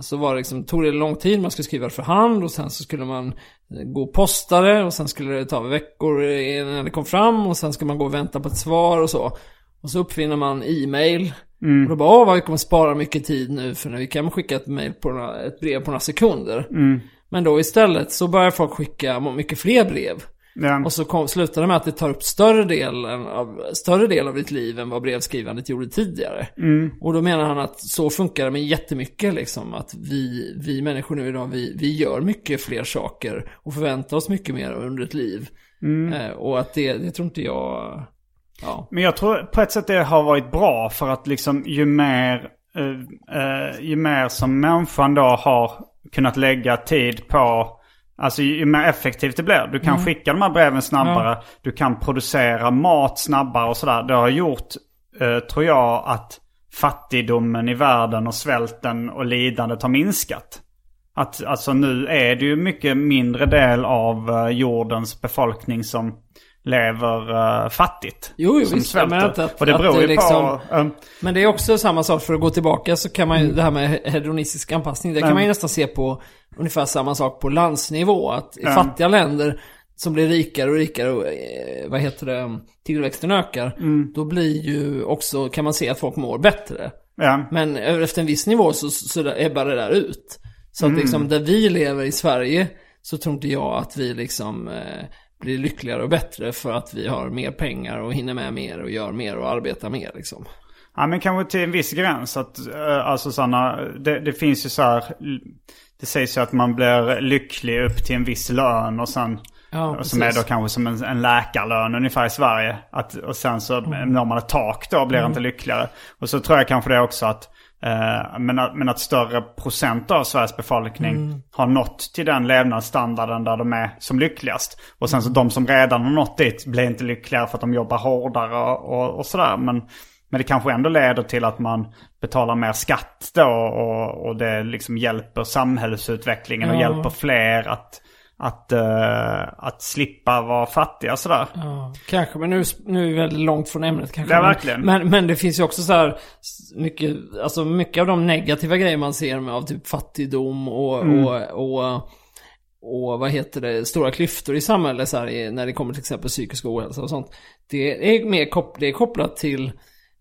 så var det liksom, tog det lång tid, man skulle skriva det för hand och sen så skulle man gå och posta det och sen skulle det ta veckor innan det kom fram och sen skulle man gå och vänta på ett svar och så. Och så uppfinner man e-mail. Och då bara, åh vad vi kommer spara mycket tid nu för när vi kan skicka ett, mail på några, ett brev på några sekunder. Men då istället så börjar folk skicka mycket fler brev.
Ja.
Och så kom, slutar det med att det tar upp större delen av, större del av ditt liv än vad brevskrivandet gjorde tidigare. Och då menar han att så funkar det med jättemycket liksom. Att vi, vi människor nu idag, vi, vi gör mycket fler saker och förväntar oss mycket mer under ett liv. Eh, och att det, det tror inte jag... Ja.
Men jag tror på ett sätt det har varit bra för att liksom ju mer, eh, eh, ju mer som människan då har kunnat lägga tid på Alltså ju mer effektivt det blir. Du kan skicka de här breven snabbare. Du kan producera mat snabbare och sådär. Det har gjort, eh, tror jag, att fattigdomen i världen och svälten och lidandet har minskat. Att alltså nu är det ju mycket mindre del av eh, jordens befolkning som lever eh, fattigt.
Jo, jo,
som
visst. Jag menar inte att-
och det
att
beror
det
ju
liksom-
på... eh,
Men det är också samma sak, för att gå tillbaka så kan man ju, det här med hedonistisk anpassning, det kan
Mm.
man ju nästan se på ungefär samma sak på landsnivå. Att i fattiga länder som blir rikare och rikare och, eh, vad heter det, tillväxten ökar,
Mm.
då blir ju också, kan man se att folk mår bättre.
ja.
Men efter en viss nivå så, så ebbar det där ut. Så
Mm.
att liksom där vi lever i Sverige så tror inte jag att vi liksom eh, blir lyckligare och bättre för att vi har mer pengar och hinner med mer och gör mer och arbetar mer liksom.
Ja men kanske till en viss gräns. Att, eh, alltså sådana, det, det finns ju så här, det sägs ju att man blir lycklig upp till en viss lön och sen
Ja,
och som är
precis.
då kanske som en, en läkarlön ungefär i Sverige. Att, och sen så
Mm.
når man ett tak då blir inte lyckligare. Och så tror jag kanske det också att men, att, men att större procent av Sveriges befolkning
Mm.
har nått till den levnadsstandarden där de är som lyckligast. Och sen så de som redan har nått dit blir inte lyckligare för att de jobbar hårdare och, och, och sådär. Men, men det kanske ändå leder till att man betalar mer skatt då och, och det liksom hjälper samhällsutvecklingen och
Ja.
hjälper fler att, att, eh, att slippa vara fattiga sådär.
Ja, kanske, men nu, nu är vi väldigt långt från ämnet kanske.
Ja, verkligen.
Men, men det finns ju också så här mycket, alltså mycket av de negativa grejer man ser med av typ fattigdom och,
Mm.
och, och, och vad heter det, stora klyftor i samhället så här, när det kommer till exempel psykisk ohälsa och sånt. Det är mer kop, det är kopplat till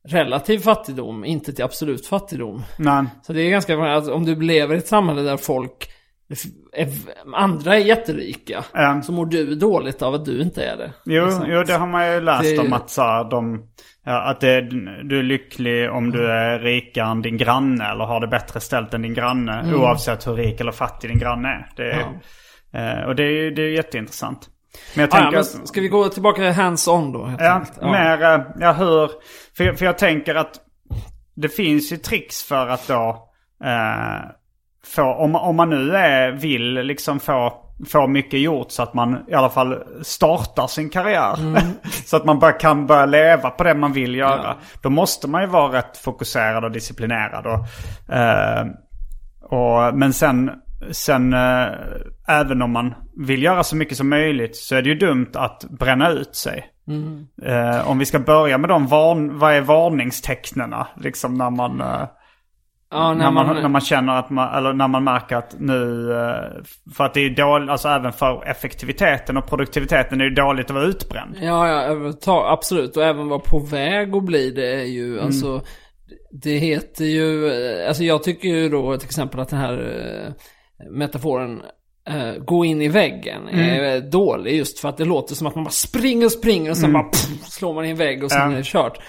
relativ fattigdom, inte till absolut fattigdom.
Nej.
Så det är ganska att om du lever i ett samhälle där folk andra är jätterika,
Ja.
så mår du dåligt av att du inte är det.
Jo,
Liksom.
jo, det har man ju läst
Det-
om att så här, de, ja, att det, du är lycklig om du är rikare än din granne eller har det bättre ställt än din granne. Oavsett hur rik eller fattig din granne är. Det, är- eh, och det är det är jätteintressant. Men jag
Ah, ja,
tänker...
men ska vi gå tillbaka till hands-on då?
Ja,
enkelt?
mer, eh, ja hur, för, jag- för jag tänker att det finns ju tricks för att då eh, få, om, om man nu är, vill liksom få, få mycket gjort så att man i alla fall startar sin karriär. så att man bara kan börja leva på det man vill göra. Då måste man ju vara rätt fokuserad och disciplinerad. Och, eh, och, men sen, sen eh, även om man vill göra så mycket som möjligt så är det ju dumt att bränna ut sig. Eh, om vi ska börja med de varn, vad är varningstecknena? Liksom när man... eh,
Ja,
när, man, när man känner att man, eller när man märker att nu, eh, för att det är dåligt, alltså även för effektiviteten och produktiviteten är det dåligt att vara utbränd.
Ja, ja, absolut. Och även vara på väg att bli det är ju, mm. alltså, det heter ju, eh, alltså jag tycker ju då till exempel att den här eh, metaforen gå in i väggen mm. är dålig just för att det låter som att man bara springer och springer och sen mm. bara pff, slår man i en vägg och sen ja. är det kört.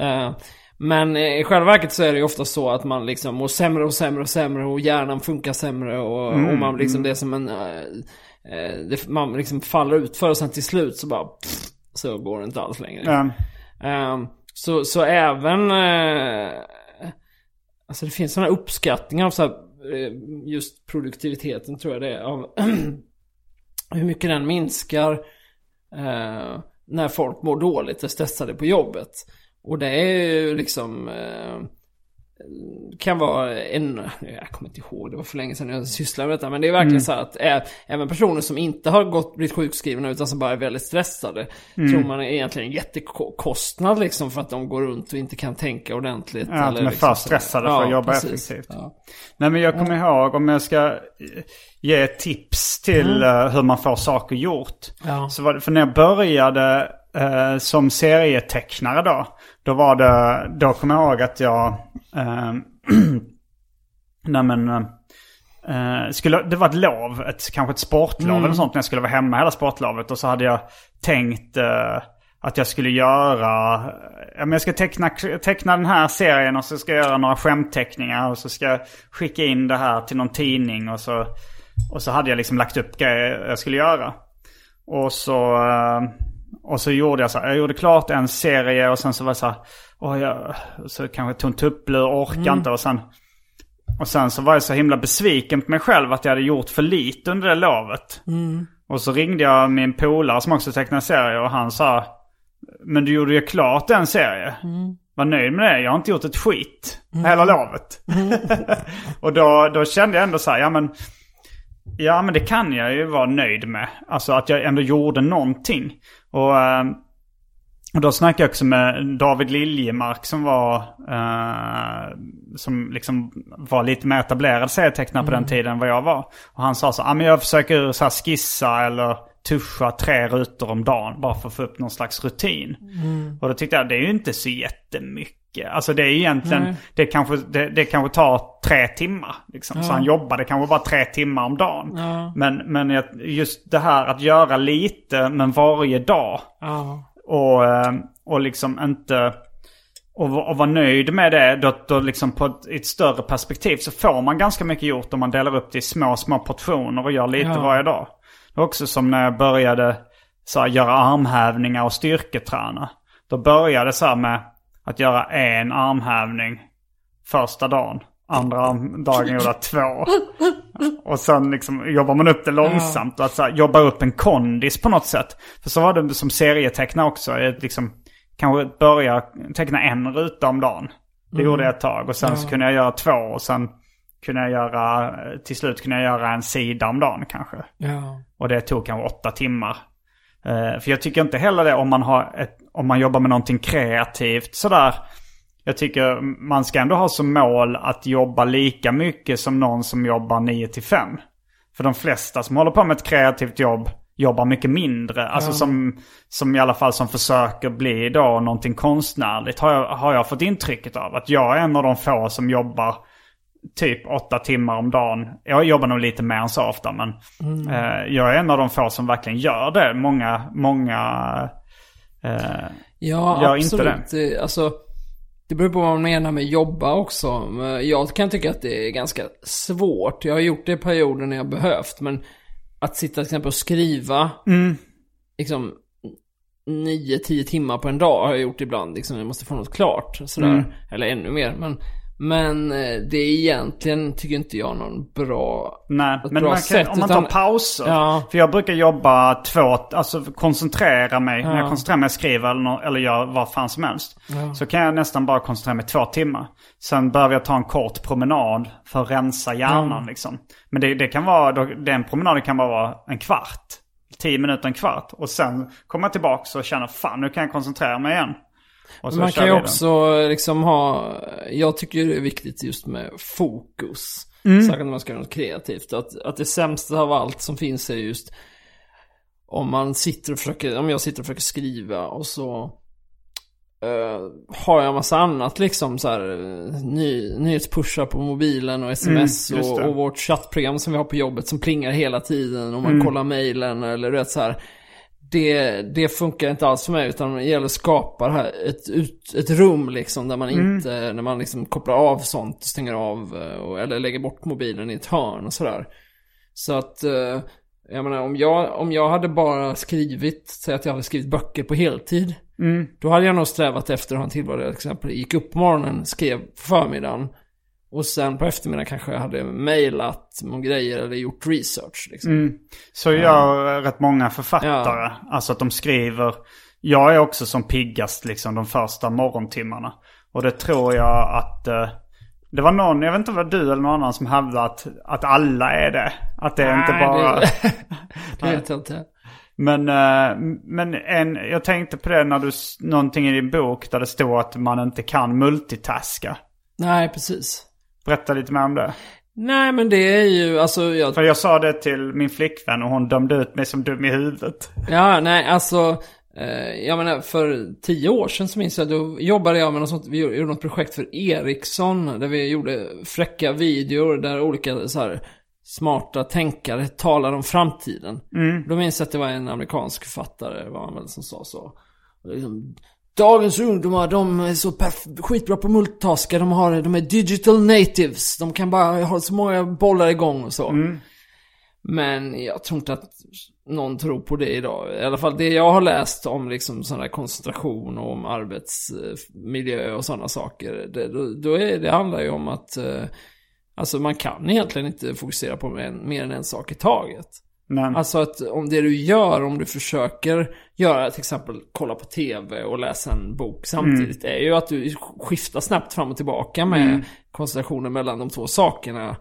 Uh, men i själva verket så är det ju ofta så att man liksom mår sämre och sämre och sämre och hjärnan funkar sämre och, mm. och man liksom det är som en... Uh, det, man liksom faller ut för och sen till slut så bara... Pff, så går det inte alls längre. Um, så, så även... alltså det finns sådana uppskattningar av så här, Eh, just produktiviteten tror jag det är. Av hur mycket den minskar eh, när folk mår dåligt och stressade på jobbet. Och det är ju liksom eh, kan vara en, jag kommer inte ihåg, det var för länge sedan jag sysslade med detta. Men det är verkligen mm. så att ä, även personer som inte har gått, blivit sjukskrivna utan som bara är väldigt stressade. Mm. Tror man är egentligen en jättekostnad liksom för att de går runt och inte kan tänka ordentligt.
Ja,
eller
de är
liksom
för stressade för att jobba precis. effektivt. Ja. Nej men jag kommer ja. ihåg om jag ska ge tips till mm. hur man får saker gjort. Ja. Så var det, för när jag började eh, som serietecknare då. Då var det, då kommer jag ihåg att jag, eh, nej men, eh, skulle, det var ett lov, ett, kanske ett sportlov mm. eller sånt när jag skulle vara hemma hela sportlovet. Och så hade jag tänkt eh, att jag skulle göra, ja men jag ska teckna, teckna den här serien och så ska jag göra några skämtteckningar och så ska jag skicka in det här till någon tidning och så, och så hade jag liksom lagt upp grejer jag skulle göra. Och så, eh, och så gjorde jag så här, jag gjorde klart en serie och sen så var det så här, oh, jag, så kanske jag tog en tupplur, orkade mm. inte och sen och sen så var jag så himla besviken på mig själv att jag hade gjort för lite under det lovet. Mm. Och så ringde jag min polare som också tecknar serier och han sa Men du gjorde ju klart en serie. Mm. Var nöjd med det. Jag har inte gjort ett skit mm. hela lovet. Mm. och då, då kände jag ändå så här, ja men Ja men det kan jag ju vara nöjd med. Alltså att jag ändå gjorde någonting. Och, eh, och då snackade jag också med David Liljemark som var, eh, som liksom var lite mer etablerad serietecknare på mm. den tiden än vad jag var. Och han sa så, ja men jag försöker så skissa eller tuscha tre rutor om dagen bara för att få upp någon slags rutin. Mm. Och då tyckte jag det är ju inte så jättemycket mycket. Alltså det är egentligen, det kanske, det, det kanske tar tre timmar. Liksom. Ja. Så han jobbade kanske bara tre timmar om dagen. Ja. Men, men just det här att göra lite men varje dag. Ja. Och, eh, och liksom inte... Och, och vara nöjd med det, då, då liksom på ett, ett, större perspektiv så får man ganska mycket gjort om man delar upp det i små, små portioner och gör lite varje dag. Det var också som när jag började så här, göra armhävningar och styrketräna. Då började så här med att göra en armhävning första dagen. Andra dagen gjorde jag två. Och sen liksom jobbar man upp det långsamt. Och att så här, jobba upp en kondis på något sätt. För så var det som serietecknare också. Jag liksom, kanske börja teckna en ruta om dagen. Det mm. gjorde jag ett tag. Och sen ja. så kunde jag göra två. Och sen kunde jag göra, till slut kunde jag göra en sida om dagen kanske. Ja. Och det tog kanske åtta timmar. Uh, för jag tycker inte heller det om man, har ett, om man jobbar med någonting kreativt sådär. Jag tycker man ska ändå ha som mål att jobba lika mycket som någon som jobbar 9 till 5. För de flesta som håller på med ett kreativt jobb jobbar mycket mindre. Alltså som, som i alla fall som försöker bli då någonting konstnärligt har jag, har jag fått intrycket av. Att jag är en av de få som jobbar typ åtta timmar om dagen. Jag jobbar nog lite mer än så ofta men mm. eh, jag är en av de få som verkligen gör det. Många, många eh,
ja, gör absolut. inte det. Alltså, det beror på vad man menar med jobba också. Jag kan tycka att det är ganska svårt. Jag har gjort det i perioder när jag behövt. Men att sitta till exempel och skriva mm. liksom 9-10 timmar på en dag har jag gjort ibland. Liksom, jag måste få något klart. Sådär. Mm. Eller ännu mer. Men men eh, det är egentligen, tycker inte jag, någon bra
Nej, men bra man kan, sätt, om man tar pauser. Ja. För jag brukar jobba två, alltså koncentrera mig. Ja. När jag koncentrerar mig och skriver eller, no, eller gör vad fan som helst. Ja. Så kan jag nästan bara koncentrera mig två timmar. Sen behöver jag ta en kort promenad för att rensa hjärnan liksom. Men det, det kan vara, den promenaden kan bara vara en kvart. Tio minuter, en kvart. Och sen kommer jag tillbaka och känner fan nu kan jag koncentrera mig igen. Och så
Man kan ju också liksom ha, jag tycker det är viktigt just med fokus.
Mm.
Särskilt när man ska göra något kreativt. Att, att det sämsta av allt som finns är just om man sitter och försöker, om jag sitter och försöker skriva och så eh, har jag massa annat liksom så här eh, ny, nyhetspushar på mobilen och sms
Mm,
och, och vårt chattprogram som vi har på jobbet som plingar hela tiden och man
Mm.
kollar mejlen eller du vet så här. Det, det funkar inte alls för mig utan det gäller att skapa här, ett, ut, ett rum liksom där man
Mm.
inte, när man liksom kopplar av sånt, stänger av eh, och, eller lägger bort mobilen i ett hörn och sådär. Så att, eh, jag menar om jag, om jag hade bara skrivit, säg att jag hade skrivit böcker på heltid.
Mm.
Då hade jag nog strävat efter att ha en tillvaro där till exempel gick upp på morgonen, skrev på förmiddagen. Och sen på eftermiddagen kanske jag hade mejlat några grejer eller gjort research. Liksom.
Mm. Så gör rätt många författare. Alltså att de skriver. Jag är också som piggast liksom de första morgontimmarna. Och det tror jag att... Eh, det var någon, jag vet inte vad du eller någon annan som hävdade att, att alla är det. Att det är inte
Nej,
bara...
Det, det vet jag inte.
Men, eh, men en, jag tänkte på det när du, någonting i din bok där det står att man inte kan multitaska.
Nej, precis.
Berätta lite mer om det.
Nej, men det är ju, alltså jag
För jag sa det till min flickvän och hon dömde ut mig som dum i huvudet.
Ja, nej, alltså. Eh, jag menar, för tio år sedan så minns jag, då jobbade jag med något sånt, vi gjorde något projekt för Ericsson, där vi gjorde fräcka videor där olika så här smarta tänkare talar om framtiden. Då minns jag att det var en amerikansk författare, var han väl, som sa så. Liksom, Dagens ungdomar, de är så skitbra på multitaska, de, har, de är digital natives. De kan bara ha så många bollar igång och så. Men jag tror inte att någon tror på det idag. I alla fall det jag har läst om liksom sån där koncentration och om arbetsmiljö och sådana saker. Det, då, då är, det handlar ju om att eh, alltså man kan egentligen inte fokusera på mer mer än en sak i taget.
Men,
Alltså att om det du gör, om du försöker göra till exempel kolla på tv och läsa en bok samtidigt, är ju att du skiftar snabbt fram och tillbaka med koncentrationen mellan de två sakerna.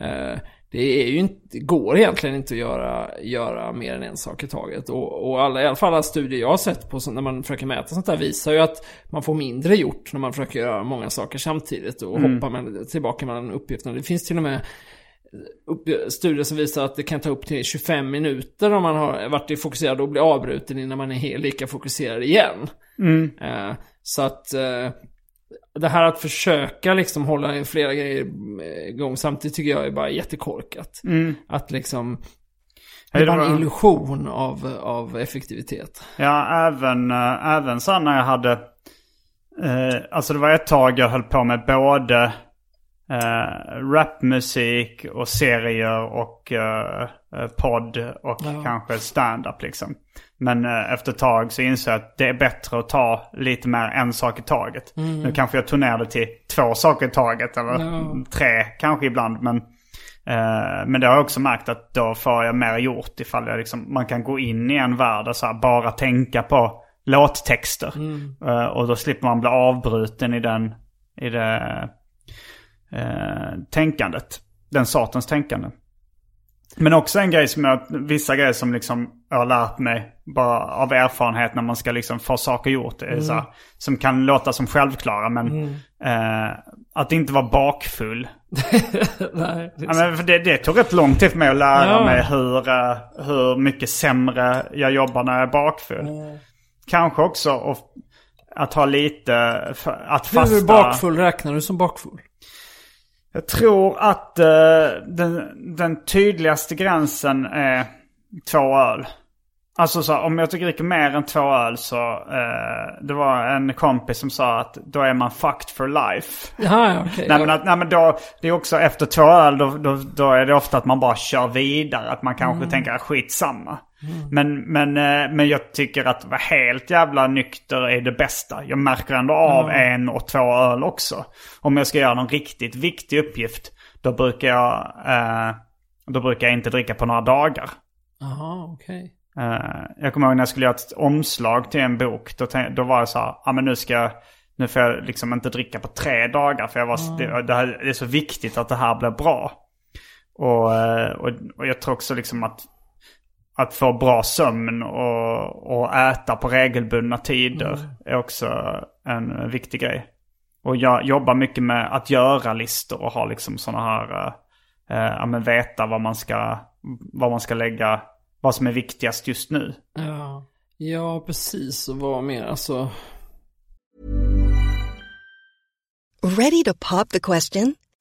Eh, det är ju inte, det går egentligen inte att göra, göra mer än en sak i taget. Och, och alla, i alla fall alla studier jag har sett på när man försöker mäta sånt där visar ju att man får mindre gjort när man försöker göra många saker samtidigt och hoppa med, tillbaka mellan uppgifterna. Det finns till och med studier som visar att det kan ta upp till 25 minuter om man har varit fokuserad och blir avbruten innan man är lika fokuserad igen. Eh, så att eh, det här att försöka liksom hålla flera grejer eh, igång samtidigt tycker jag är bara jättekorkat. Att liksom det är bara en illusion av, av effektivitet.
ja, även, även så när jag hade... Eh, alltså det var ett tag jag höll på med både eh, rapmusik och serier och eh, podd och
Ja.
kanske stand-up liksom. Men eh, efter ett tag så insåg jag att det är bättre att ta lite mer en sak i taget. Nu kanske jag tog ner det till två saker i taget eller
Ja.
tre kanske ibland. Men, eh, men det har jag också märkt att då får jag mer gjort ifall jag liksom, man kan gå in i en värld och så här bara tänka på låttexter. Eh, och då slipper man bli avbruten i den, i det eh, tänkandet. Den sortens tänkande. Men också en grej som jag, vissa grejer som liksom jag har lärt mig bara av erfarenhet när man ska liksom få saker gjort. är Så här, som kan låta som självklara men eh, att inte vara bakfull.
Nej, det är
Ja, men för det, det tog rätt lång tid för mig att lära
Ja.
mig hur, eh, hur mycket sämre jag jobbar när jag är bakfull. Kanske också att, att ha lite, att fasta...
Hur bakfull räknar du som bakfull?
Jag tror att eh, den, den tydligaste gränsen är två öl. Alltså så om jag dricker mer än två öl så, eh, det var en kompis som sa att då är man fucked for life.
Ja, ja, okej.
Nej men, att, nej men då, det är också efter två öl då, då, då är det ofta att man bara kör vidare. Att man kanske tänker att skitsamma. Men, men, eh, men jag tycker att vara helt jävla nykter är det bästa. Jag märker ändå av en och två öl också. Om jag ska göra någon riktigt viktig uppgift. Då brukar jag, eh, då brukar jag inte dricka på några dagar.
Jaha, okej.
Eh, jag kommer ihåg när jag skulle göra ett omslag till en bok. Då, tänk, då var jag så här, ja men nu ska jag, nu får jag liksom inte dricka på tre dagar. För jag var, det, det, här, det är så viktigt att det här blir bra. Och, eh, och, och jag tror också liksom att, att få bra sömn och, och äta på regelbundna tider är också en viktig grej. Och jag jobbar mycket med att göra listor och ha liksom sådana här, eh, ja men veta vad man ska, vad man ska lägga, vad som är viktigast just nu.
Ja, ja precis. Och vad mer, alltså.
Ready to pop the question?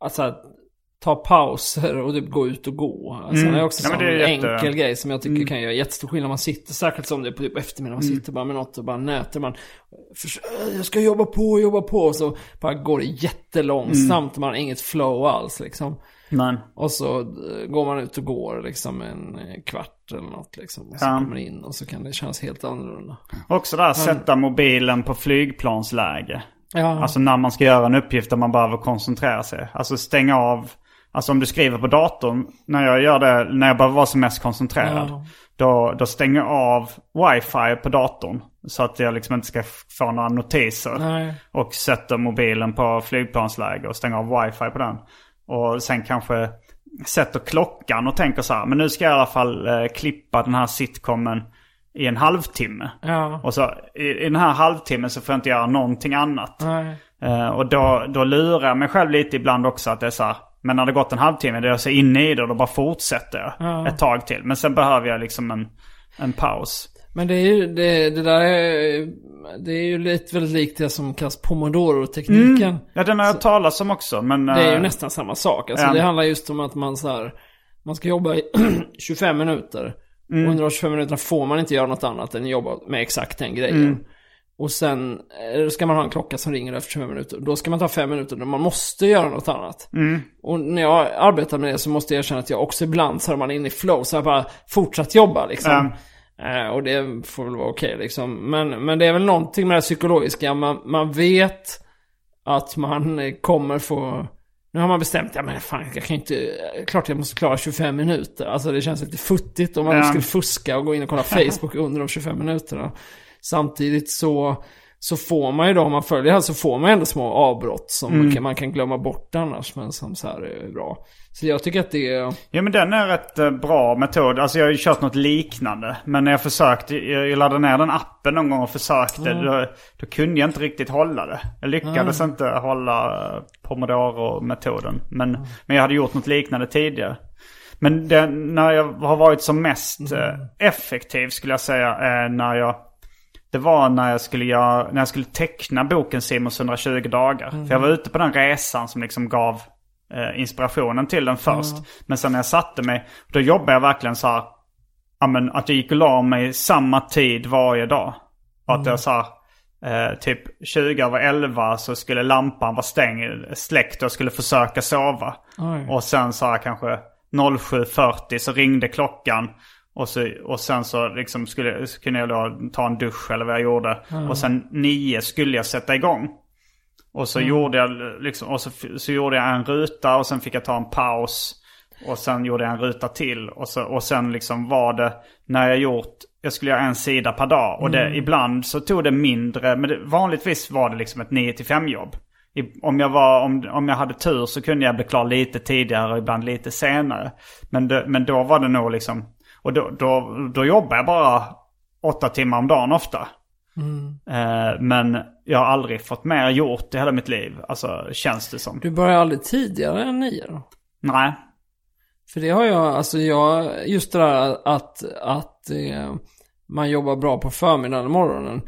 alltså ta pauser och typ gå ut och gå. Alltså,
Mm.
Det är också
Ja,
en
jätte- Mm.
enkel grej som jag tycker kan göra jättestor skillnad. Man sitter, särskilt som det är på typ eftermiddagen, man
Mm.
sitter bara med något och bara nöter. Man, äh, jag ska jobba på, jobba på. Och så bara går det jättelångsamt.
Mm.
Man har inget flow alls liksom.
Men,
Och så eh, går man ut och går liksom en eh, kvart eller något liksom. Och så
Ja.
kommer in och så kan det kännas helt annorlunda.
också där sätta mobilen på flygplansläge.
Ja,
Alltså när man ska göra en uppgift där man behöver koncentrera sig. Alltså stänga av. Alltså om du skriver på datorn. När jag gör det, när jag behöver vara som mest koncentrerad.
Ja.
Då, då stänger jag av wifi på datorn. Så att jag liksom inte ska få några notiser.
Nej.
Och sätter mobilen på flygplansläge och stänger av wifi på den. Och sen kanske sätter klockan och tänker så här. Men nu ska jag i alla fall eh, klippa den här sitcomen i en halvtimme.
ja,
Och så i, i den här halvtimmen så får jag inte göra någonting annat. Eh, och då, då lurar jag mig själv lite ibland också att det är så här. Men när det gått en halvtimme, då är jag så inne i det och då bara fortsätter jag
Ja.
ett tag till. Men sen behöver jag liksom en, en paus.
Men det är ju, det, det där är, det är ju lite väldigt likt det som kallas pomodoro-tekniken.
Ja, den har jag talat om också. Men,
Det är ju
eh,
nästan samma sak. Alltså
ja.
det handlar just om att man så här, man ska jobba i 25 minuter.
Mm.
Och under de 25 minuterna får man inte göra något annat än jobba med exakt den grejen.
Mm.
Och sen eh, ska man ha en klocka som ringer efter 25 minuter. Då ska man ta 5 minuter då man måste göra något annat.
Mm.
Och när jag arbetar med det så måste jag erkänna att jag också ibland så är man inne i flow. Så jag bara fortsatt jobba liksom. Eh, och det får väl vara okej liksom. Men, men det är väl någonting med det psykologiska. Man, man vet att man kommer få... Nu har man bestämt, ja men fan jag kan inte... Klart jag måste klara 25 minuter. Alltså det känns lite futtigt om man
Ja.
skulle fuska och gå in och kolla Facebook under de 25 minuterna. Samtidigt så, så får man ju då, om man följer här så får man ändå små avbrott som
Mm.
man, kan, man kan glömma bort annars. Men som så här är bra. Så jag tycker att det är...
Ja men den är rätt eh, bra metod. Alltså jag har ju kört något liknande. Men när jag försökte, jag laddade ner den appen någon gång och försökte. Då, då kunde jag inte riktigt hålla det. Jag lyckades inte hålla eh, Pomodoro-metoden. Men, men jag hade gjort något liknande tidigare. Men det, när jag har varit som mest eh, effektiv skulle jag säga är när jag... Det var när jag skulle, göra, när jag skulle teckna boken Simons 120 dagar. För jag var ute på den resan som liksom gav eh, inspirationen till den först. Men sen när jag satte mig, då jobbade jag verkligen så här. Ja men att jag gick och la mig samma tid varje dag. Och att jag sa eh, typ 20 över 11 så skulle lampan vara stängd, släckt och jag skulle försöka sova.
Oj.
Och sen sa jag kanske 07.40 så ringde klockan. Och, så, och sen så liksom skulle, så kunde jag då ta en dusch eller vad jag gjorde. Och sen 9 skulle jag sätta igång. Och så gjorde jag liksom, och så, så gjorde jag en ruta och sen fick jag ta en paus. Och sen gjorde jag en ruta till. Och, så, och sen liksom var det, när jag gjort, jag skulle göra en sida per dag. Och det, ibland så tog det mindre, men det, vanligtvis var det liksom ett 9 5 jobb. I, om, jag var, om, om jag hade tur så kunde jag bli klar lite tidigare och ibland lite senare. Men, det, men då var det nog liksom, och då, då, då jobbade jag bara åtta timmar om dagen ofta. Eh, men jag har aldrig fått mer gjort i hela mitt liv. Alltså känns det som.
Du börjar aldrig tidigare än nio då?
Nej.
För det har jag, alltså jag, just det där att, att eh, man jobbar bra på förmiddagen och morgonen.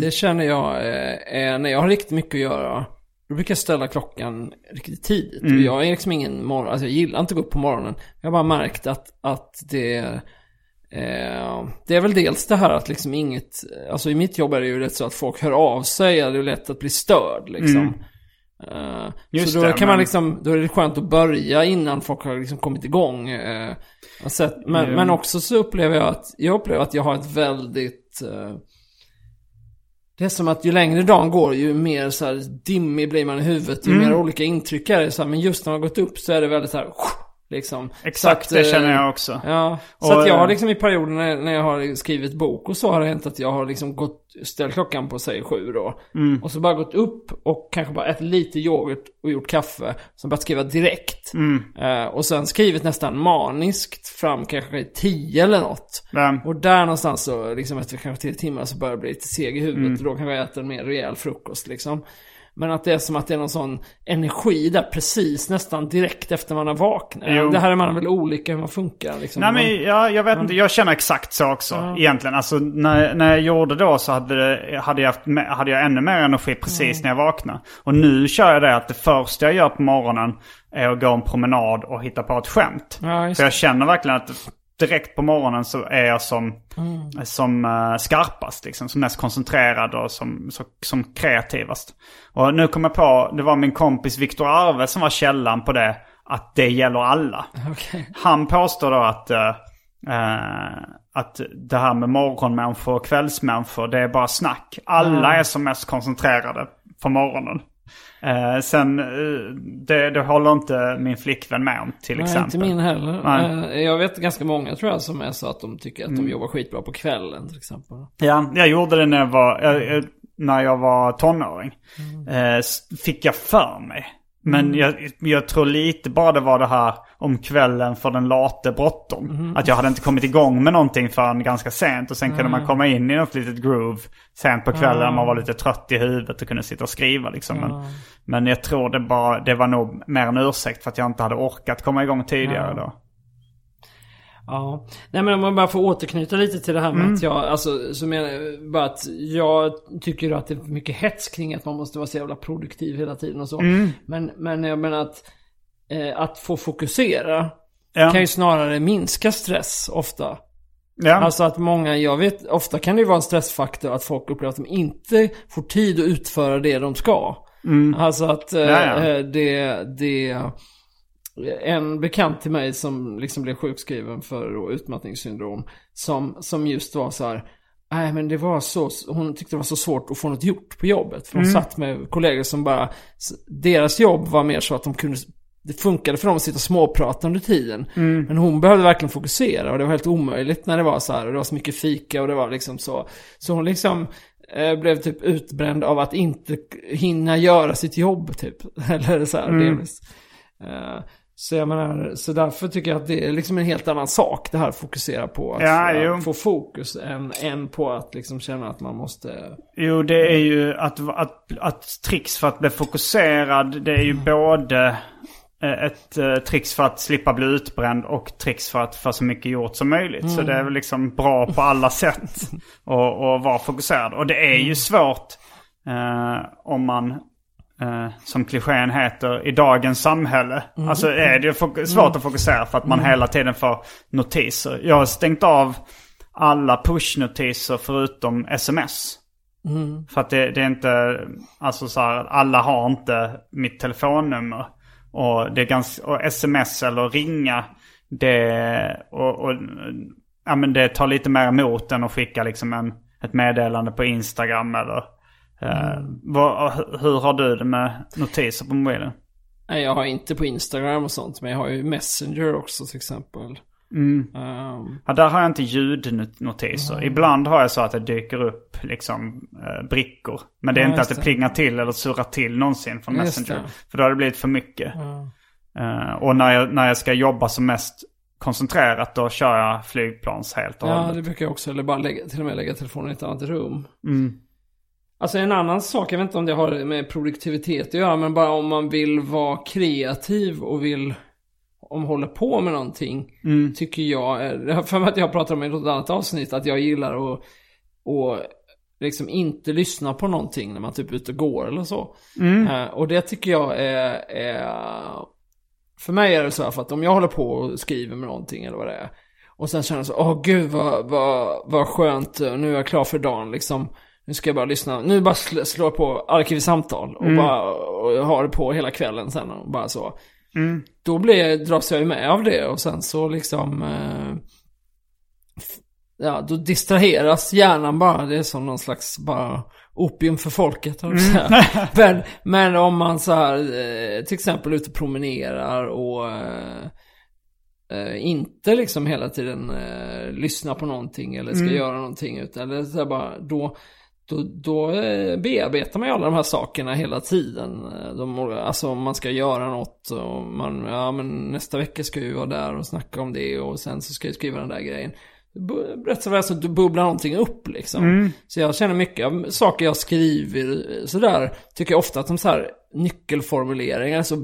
Det känner jag eh, är, när jag har riktigt mycket att göra. Då brukar jag ställa klockan riktigt tidigt. Och jag är liksom ingen morgon, alltså jag gillar inte att gå upp på morgonen. Jag har bara märkt att, att det, eh, det är väl dels det här att liksom inget, alltså i mitt jobb är det ju rätt så att folk hör av sig, det är lätt att bli störd liksom. Eh,
Just
så då
det,
kan man
men-
liksom, då är det skönt att börja innan folk har liksom kommit igång. sett, men,
Jo.
men också så upplever jag att, jag upplever att jag har ett väldigt, eh, det är som att ju längre dagen går ju mer så här dimmig blir man i huvudet, ju
Mm.
mer olika intryck är det. Så här, men just när man har gått upp så är det väldigt så här, liksom.
Exakt,
Så
det
eh,
känner jag också.
Ja, så
Och,
att jag har
eh,
liksom i perioder när, jag har skrivit bok och så har det hänt att jag har liksom gått, ställt klockan på säg sju då.
Mm.
Och så bara gått upp och kanske bara ätit lite yoghurt och gjort kaffe. Sen börjat skriva direkt.
Mm.
Eh, och sen skrivit nästan maniskt fram kanske i tio eller något.
Men,
Och där någonstans så, liksom efter kanske tio timmar så börjar jag bli lite seg i huvudet.
Mm.
Och då kanske jag äter en mer rejäl frukost liksom. Men att det är som att det är någon sån energi där precis nästan direkt efter man har vaknat.
Jo.
Det här är man väl olika hur man funkar liksom.
nej men jag, jag vet inte, jag känner exakt så också egentligen. Alltså när, när jag gjorde då så hade, hade, jag haft, hade jag ännu mer energi precis när jag vaknade. Och nu kör jag det att det första jag gör på morgonen är att gå en promenad och hitta på ett skämt.
Ja,
För jag känner verkligen att direkt på morgonen så är jag som,
Mm.
som eh, skarpast, liksom, som mest koncentrerad och som, så, som kreativast. Och nu kom jag på, det var min kompis Viktor Arve som var källan på det, att det gäller alla.
Okej.
Han påstår då att, eh, eh, att det här med morgonmänniskor och kvällsmänniskor, det är bara snack. Alla är som mest koncentrerade på morgonen. Eh, sen, eh, det, det håller inte min flickvän med om till
Nej,
exempel.
inte min heller.
Nej. Mm.
Eh, Jag vet ganska många tror jag som är så att de tycker att de jobbar skitbra på kvällen till exempel.
Ja, jag gjorde det när jag var, jag, när jag var tonåring. Eh, s- fick jag för mig. Men jag, jag tror lite bara det var det här om kvällen för den late bråttom. Att jag hade inte kommit igång med någonting förrän ganska sent. Och sen kunde man komma in i något litet groove sent på kvällen när man var lite trött i huvudet och kunde sitta och skriva liksom. Men, men jag tror det bara, det var nog mer en ursäkt för att jag inte hade orkat komma igång tidigare då.
Ja, nej men om man bara får återknyta lite till det här med
Mm.
att jag, alltså, så menar jag bara att jag tycker att det är mycket hets kring att man måste vara så jävla produktiv hela tiden och så.
Mm.
Men, men jag menar att, eh, att få fokusera
Ja.
kan ju snarare minska stress ofta.
Ja.
Alltså att många, jag vet, ofta kan det ju vara en stressfaktor att folk upplever att de inte får tid att utföra det de ska. Alltså att eh,
Mm. Ja, ja.
eh, det, det, en bekant till mig som liksom blev sjukskriven för utmattningssyndrom, som, som just var så här, Nej men det var så, hon tyckte det var så svårt att få något gjort på jobbet. För hon satt med kollegor som bara, deras jobb var mer så att de kunde, det funkade för dem att sitta och småprata under tiden. Men hon behövde verkligen fokusera och det var helt omöjligt när det var så här. Och det var så mycket fika och det var liksom så. Så hon liksom eh, blev typ utbränd av att inte hinna göra sitt jobb typ. Eller så här, delvis. Eh, så jag menar, så därför tycker jag att det är liksom en helt annan sak det här att fokusera på. Att
Ja,
få, fokus än, än på att liksom känna att man måste...
Jo, det är ju att, att, att tricks för att bli fokuserad, det är ju både eh, ett eh, tricks för att slippa bli utbränd och tricks för att få så mycket gjort som möjligt. Så det är väl liksom bra på alla sätt att att vara fokuserad. Och det är ju svårt eh, om man, eh, som klichén heter, i dagens samhälle. Alltså är det svårt att fokusera för att man hela tiden får notiser. Jag har stängt av alla pushnotiser förutom sms. För att det, det är inte, alltså så här, alla har inte mitt telefonnummer. Och det är ganska, och sms eller ringa, det, och, och, ja men det tar lite mer emot än att skicka liksom en, ett meddelande på Instagram eller. Eh, vad, hur har du det med notiser på mobilen?
Nej, jag har inte på Instagram och sånt, men jag har ju Messenger också till exempel.
Mm.
Ehm,
Ja, där har jag inte ljudnotiser. Ibland har jag så att det dyker upp liksom eh, brickor. Men det är
Ja,
inte att det
det.
plingar till eller surrar till någonsin från
Just
Messenger.
det.
För då har det blivit för mycket. Eh, och när jag, när jag ska jobba som mest koncentrerat då kör jag flygplans helt och
ja,
hållet.
det brukar jag också. Eller bara lägga, till och med lägga telefonen i ett annat rum.
Mm.
Alltså en annan sak, jag vet inte om det har med produktivitet att göra, men bara om man vill vara kreativ och vill om håller på med någonting,
Mm.
tycker jag, för att jag pratar om i något annat avsnitt, att jag gillar att och liksom inte lyssna på någonting när man typ är ute och går eller så.
Mm.
Eh, och det tycker jag är, är, för mig är det så här, för att om jag håller på och skriver med någonting eller vad det är, och sen känner jag så, åh gud vad, vad, vad skönt, nu är jag klar för dagen liksom. Nu ska jag bara lyssna, nu bara sl- slår jag på arkivsamtal och bara och har det på hela kvällen sen och bara så.
Mm.
Då blir, dras jag ju med av det och sen så liksom eh, Ja, då distraheras hjärnan bara. Det är som någon slags bara opium för folket. säga. men, men om man så här eh, till exempel ute och promenerar och eh, eh, inte liksom hela tiden eh, lyssna på någonting eller ska göra någonting utan eller så bara då då, då eh, bearbetar man ju alla de här sakerna hela tiden. Eh, De, alltså om man ska göra något och man, ja men nästa vecka ska vi vara där och snacka om det och sen så ska jag skriva den där grejen. Rätt så väl så att du bubblar någonting upp liksom. Så jag känner mycket av saker jag skriver eh, sådär, tycker jag ofta att de så här nyckelformuleringar, så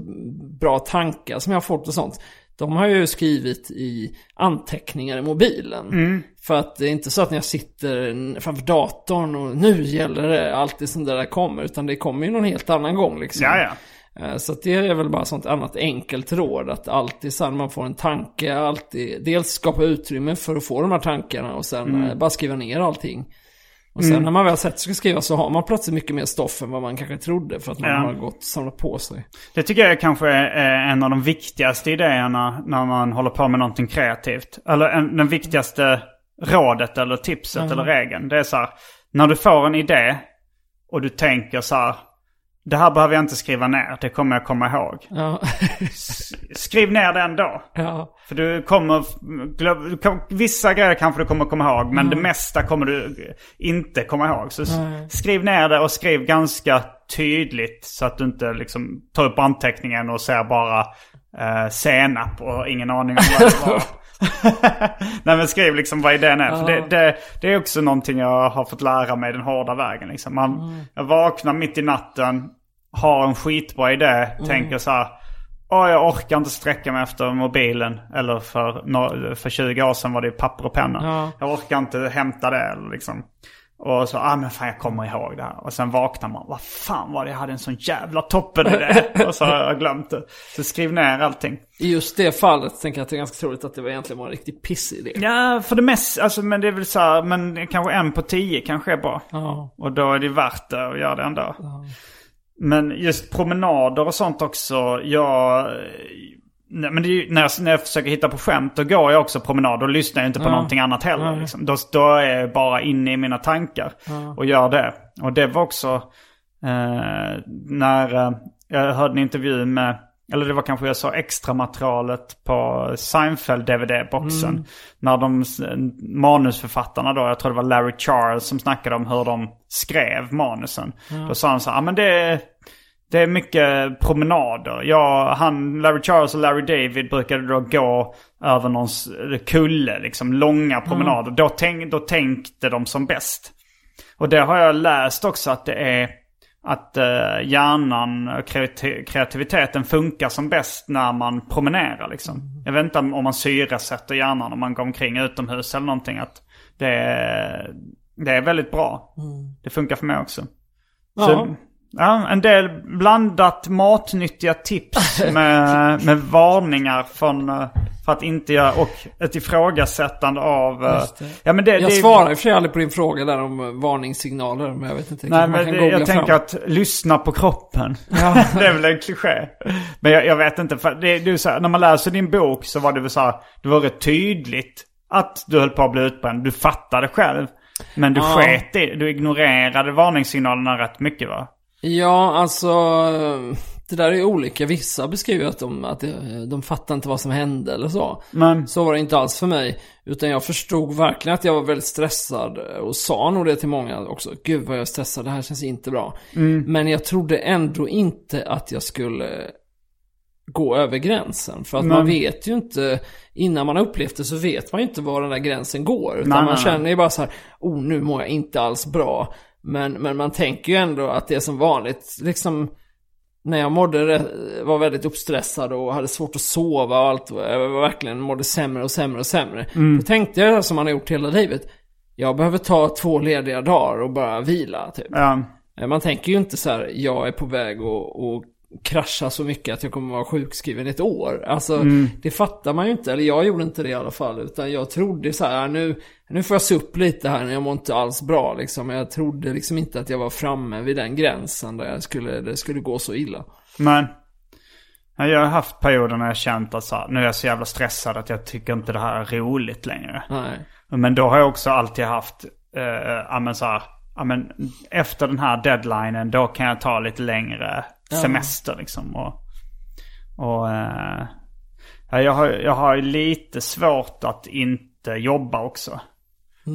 bra tankar som jag har fått och sånt. De har jag ju skrivit i anteckningar i mobilen. För att det är inte så att när jag sitter framför datorn och nu gäller det alltid som det där kommer. Utan det kommer ju någon helt annan gång liksom.
Ja, ja.
Eh, Så det är väl bara sånt annat enkelt råd. Att alltid så när man får en tanke, alltid dels skapa utrymme för att få de här tankarna och sen eh, bara skriva ner allting. Och sen när man väl sett ska skriva så har man plötsligt mycket mer stoff än vad man kanske trodde. För att man
Ja.
har gått och samlat på sig.
Det tycker jag kanske är en av de viktigaste idéerna när man håller på med någonting kreativt. Eller en, den viktigaste rådet eller tipset eller regeln. Det är så här, när du får en idé och du tänker så här, det här behöver jag inte skriva ner, det kommer jag komma ihåg.
Ja,
Skriv ner det ändå.
ja,
För du kommer, glöm- vissa grejer kanske du kommer komma ihåg, men det mesta kommer du inte komma ihåg. Så s- skriv ner det och skriv ganska tydligt så att du inte liksom tar upp anteckningen och ser bara eh, senap och ingen aning om vad det var. Nej men skriv liksom vad idén är. För det, det, det är också någonting jag har fått lära mig den hårda vägen. Liksom. Man, Jag vaknar mitt i natten, har en skitbra idé, tänker så här. Åh, jag orkar inte sträcka mig efter mobilen. Eller för, för 20 år sedan var det papper och penna.
Ja.
Jag orkar inte hämta det liksom. Och så, ah men fan jag kommer ihåg det här. Och sen vaknar man, vad fan var det jag hade en sån jävla toppen idé. och så har jag glömt det. Så skriv ner allting.
I just det fallet tänker jag att det är ganska troligt att det var egentligen var en riktigt pissig idé.
Ja, för det mesta, alltså men det är väl så här, men kanske en på tio kanske är bra.
Ja.
Och då är det värt det att göra det ändå. Men just promenader och sånt också, jag... Nej, men ju, när, jag, när jag försöker hitta på skämt, då går jag också promenad. Då lyssnar inte på
Ja.
någonting annat heller. Liksom. Då, då är jag bara inne i mina tankar och gör det. Och det var också eh, när eh, jag hörde en intervju med, eller det var kanske jag sa extra materialet på Seinfeld DVD-boxen. När de, manusförfattarna då, jag tror det var Larry Charles som snackade om hur de skrev manusen. Då sa han så här, "Ja, men det är, det är mycket promenader. Jag, han, Larry Charles och Larry David brukade då gå över någon kulle, liksom långa promenader. Då, tänk, då tänkte de som bäst. Och det har jag läst också att det är att eh, hjärnan, och kreati- kreativiteten funkar som bäst när man promenerar liksom. Jag vet inte om man syresätter hjärnan om man går omkring utomhus eller någonting. Att det, är, det är väldigt bra. Det funkar för mig också.
Ja.
Så, ja, en del blandat matnyttiga tips med, med varningar från, eh, för att inte göra, och ett ifrågasättande av... eh,
det.
Ja, men det,
Jag
det,
svarar i och för sig aldrig på din fråga där om eh, varningssignaler, men jag vet inte.
Nej, men det, jag
fram.
tänker att lyssna på kroppen. det är väl en kliché. Men jag, jag vet inte, för det, det är så här, när man läser din bok så var det väl så här, det var rätt tydligt att du höll på att bli utbränd. Du fattade själv. Men du
Ja.
sket i, du ignorerade varningssignalerna rätt mycket va?
Ja, alltså... det där är olika. Vissa beskriver att de, att de, fattar inte vad som hände eller så.
Men,
Så var det inte alls för mig. Utan jag förstod verkligen att jag var väldigt stressad. Och sa nog det till många också. Gud vad jag är stressad, det här känns inte bra. Men jag trodde ändå inte att jag skulle gå över gränsen. För att
Nej.
man vet ju inte, innan man har upplevt det så vet man ju inte var den där gränsen går. Utan
Nej,
man
nej.
känner ju bara så här, oh nu mår jag inte alls bra. Men, men man tänker ju ändå att det är som vanligt, liksom när jag mådde, var väldigt uppstressad och hade svårt att sova och allt, jag var verkligen mådde sämre och sämre och sämre. Då tänkte jag som man har gjort hela livet, jag behöver ta två lediga dagar och bara vila typ.
ja,
Eh, Man tänker ju inte så här, jag är på väg att krascha så mycket att jag kommer vara sjukskriven ett år. Alltså, det fattar man ju inte. Eller jag gjorde inte det i alla fall. Utan jag trodde så här, nu, nu får jag se upp lite här, jag mår inte alls bra liksom. Jag trodde liksom inte att jag var framme vid den gränsen där jag skulle, det skulle gå så illa.
men. Ja, Jag har haft perioder när jag känt att så här, nu är jag så jävla stressad att jag tycker inte det här är roligt längre.
Nej.
Men då har jag också alltid haft, eh, men så här, men efter den här deadlinen då kan jag ta lite längre semester liksom. Och, och eh, ja, jag, har, jag har lite svårt att inte jobba också.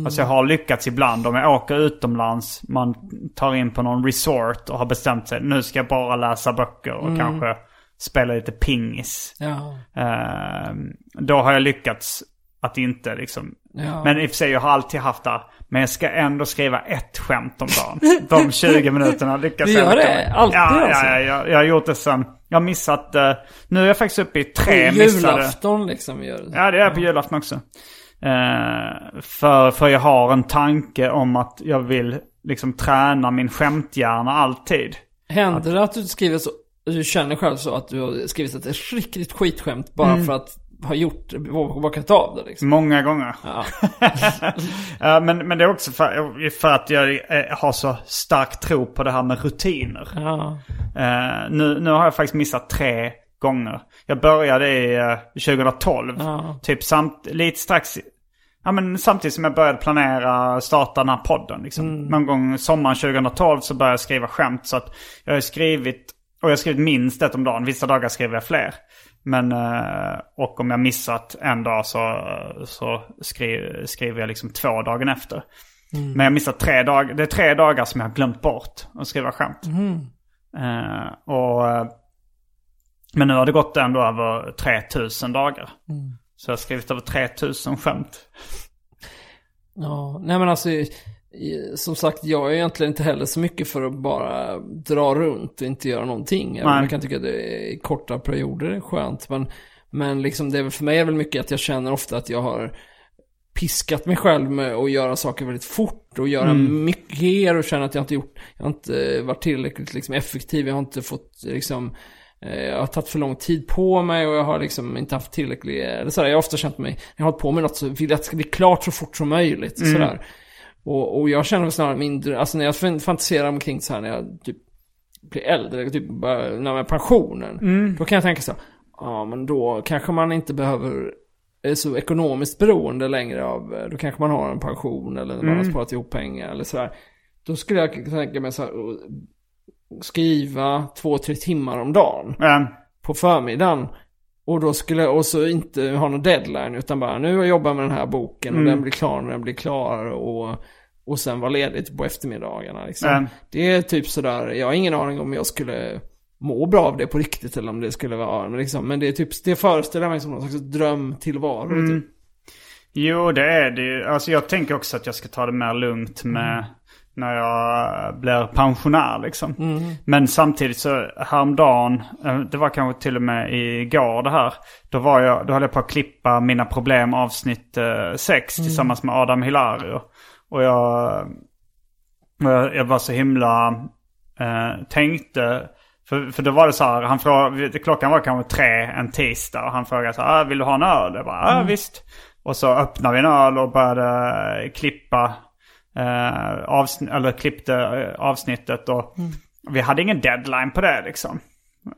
Alltså jag har lyckats ibland om jag åker utomlands, man tar in på någon resort och har bestämt sig, nu ska jag bara läsa böcker och kanske spela lite pingis. Eh, då har jag lyckats att inte liksom.
Ja.
Men i och för sig, jag har alltid haft det. Men jag ska ändå skriva ett skämt om dagen. De 20 minuterna lyckas
Du
jag
gör
inte
det? Alltid
ja,
alltså?
Ja, ja, jag, jag har gjort det sen. Jag har missat, eh, nu är jag faktiskt uppe i tre
På
missade.
julafton liksom gör det.
Ja, det är på julafton också. Eh, för, för jag har en tanke om att jag vill liksom träna min skämthjärna alltid.
Händer det att du skriver så, du känner själv så att du har skrivit ett riktigt skitskämt bara för att ha gjort, bakat av det liksom?
Många gånger.
Ja.
Ja, men, men det är också för, för att jag eh, har så stark tro på det här med rutiner.
Ja.
Eh, nu, nu har jag faktiskt missat tre gånger. Jag började i eh, 2012.
Ja.
Typ samt, lite strax, ja, men samtidigt som jag började planera starta den här podden. Liksom. Någon gång sommaren 2012 så började jag skriva skämt. Så att jag har skrivit, och jag har skrivit minst ett om dagen. Vissa dagar skriver jag fler. Men, eh, och om jag missat en dag så, så skri, skriver jag liksom två dagen efter. Men jag har missat tre dagar. Det är tre dagar som jag har glömt bort att skriva skämt. Eh, och, eh, men nu har det gått ändå över 3000 dagar. Så jag har skrivit över 3000 skämt.
Ja, nej men alltså, som sagt, jag är egentligen inte heller så mycket för att bara dra runt och inte göra någonting. Även. Jag kan tycka att det är korta perioder är skönt. Men, men liksom det är väl för mig är väl mycket att jag känner ofta att jag har piskat mig själv med att göra saker väldigt fort och göra mycket mer och känna att jag inte gjort, jag har inte varit tillräckligt liksom effektiv, jag har inte fått liksom eh, jag har tagit för lång tid på mig och jag har liksom inte haft tillräcklig, eller sådär, jag har ofta känt mig, när jag har hållit på med något så vill jag att det ska bli klart så fort som möjligt. Sådär. Och, och jag känner snarare mindre, alltså när jag fan- fantiserar omkring så här när jag typ blir äldre, typ när jag pensionen. Då kan jag tänka så här, ja men då kanske man inte behöver är så ekonomiskt beroende längre av, eh, då kanske man har en pension eller man har sparat ihop pengar eller sådär. Då skulle jag tänka mig så här, skriva två, tre timmar om dagen
Men,
på förmiddagen. Och då skulle jag också inte ha någon deadline utan bara nu jobbar jag med den här boken och den blir klar när den blir klar och, och sen vara ledigt på eftermiddagarna liksom.
Mm.
Det är typ sådär, jag har ingen aning om jag skulle må bra av det på riktigt eller om det skulle vara, men liksom, men det är typ, det föreställer mig som någon slags drömtillvaro typ.
jo, det är det ju. Alltså jag tänker också att jag ska ta det mer lugnt med när jag blir pensionär liksom. Men samtidigt så häromdagen, eh, det var kanske till och med igår det här. Då, var jag, då höll jag på att klippa Mina Problem avsnitt 6 tillsammans med Adam Hilario. Och jag, och jag, jag var så himla, eh, tänkte, för, för då var det så här, han frågade, klockan var kanske tre en tisdag och han frågade så här, ah, vill du ha en öl? Jag bara, ja visst. Och så öppnade vi en öl och började klippa, eh, avsnitt, eller klippte eh, avsnittet och vi hade ingen deadline på det liksom.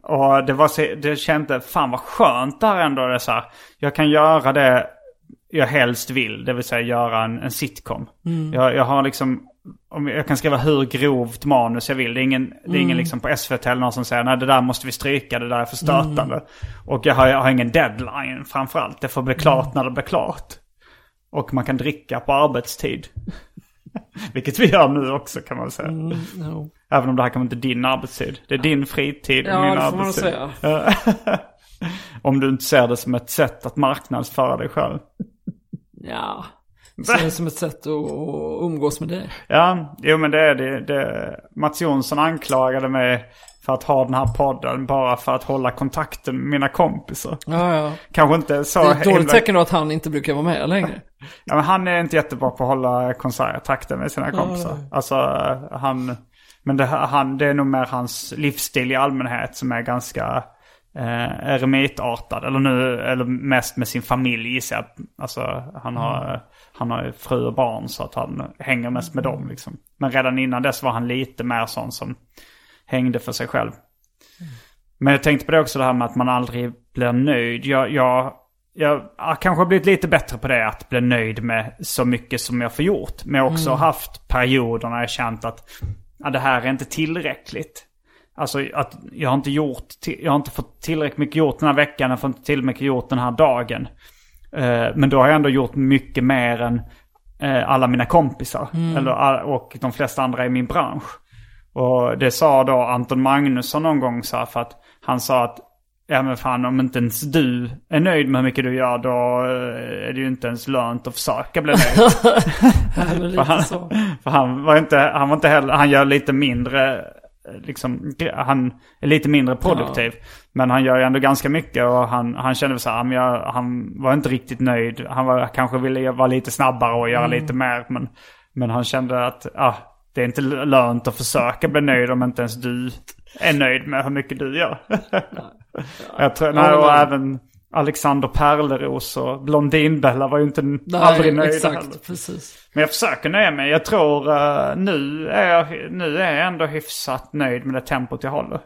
Och det var så, det kände, fan vad skönt det här ändå är så här. Jag kan göra det jag helst vill, det vill säga göra en, en sitcom. Jag, jag har liksom om jag kan skriva hur grovt manus jag vill. Det är ingen, det är ingen
Mm.
liksom på SVT eller någon som säger nej det där måste vi stryka, det där är för stötande.
Mm.
Och jag har, jag har ingen deadline framförallt. Det får bli klart
Mm.
när det blir klart. Och man kan dricka på arbetstid. Vilket vi gör nu också kan man säga.
Mm, no.
Även om det här vara inte din arbetstid. Det är din fritid och
Ja,
min
det får man
arbetstid.
säga.
om du inte ser det som ett sätt att marknadsföra dig själv.
Ja. Så det som ett sätt att, att umgås med dig.
Ja, jo men det är det, det. Mats Jonsson anklagade mig för att ha den här podden bara för att hålla kontakten med mina kompisar.
Ja, ja.
Kanske inte så
Det är ett dåligt
himla-
tecken då att han inte brukar vara med längre.
Ja, men han är inte jättebra på att hålla kontakten med sina kompisar. Alltså han... Men det, han, det är nog mer hans livsstil i allmänhet som är ganska eh, eremitartad. Eller nu, eller mest med sin familj gissar jag. Alltså han har, han har ju fru och barn så att han hänger mest med dem liksom. Men redan innan dess var han lite mer sån som hängde för sig själv. Men jag tänkte på det också det här med att man aldrig blir nöjd. Jag, jag, jag har kanske blivit lite bättre på det att bli nöjd med så mycket som jag får gjort. Men jag har också haft perioder när jag känt att ja, det här är inte tillräckligt. Alltså att jag har inte gjort, jag har inte fått tillräckligt mycket gjort den här veckan, jag får inte tillräckligt mycket gjort den här dagen. Eh, men då har jag ändå gjort mycket mer än eh, alla mina kompisar. Eller, all- och de flesta andra i min bransch. Och det sa då Anton Magnusson någon gång så här för att han sa att Ja men fan om inte ens du är nöjd med hur mycket du gör då eh, är det ju inte ens lönt att försöka bli nöjd. För han, för han var inte, han var inte heller, han gör lite mindre, eh, liksom, han är lite mindre produktiv. Men han gör ju ändå ganska mycket och han, han kände så här, men jag, han var inte riktigt nöjd. Han var, kanske ville vara lite snabbare och göra lite mer. Men, men han kände att, ah, det är inte lönt att försöka bli nöjd om inte ens du är nöjd med hur mycket du gör. jag tror, nej, och även Alexander Perleros och Blondinbella var ju inte aldrig nöjda
exakt,
heller.
precis.
Men jag försöker nöja mig. Jag tror eh, nu, är jag, nu är jag ändå hyfsat nöjd med det tempot jag håller.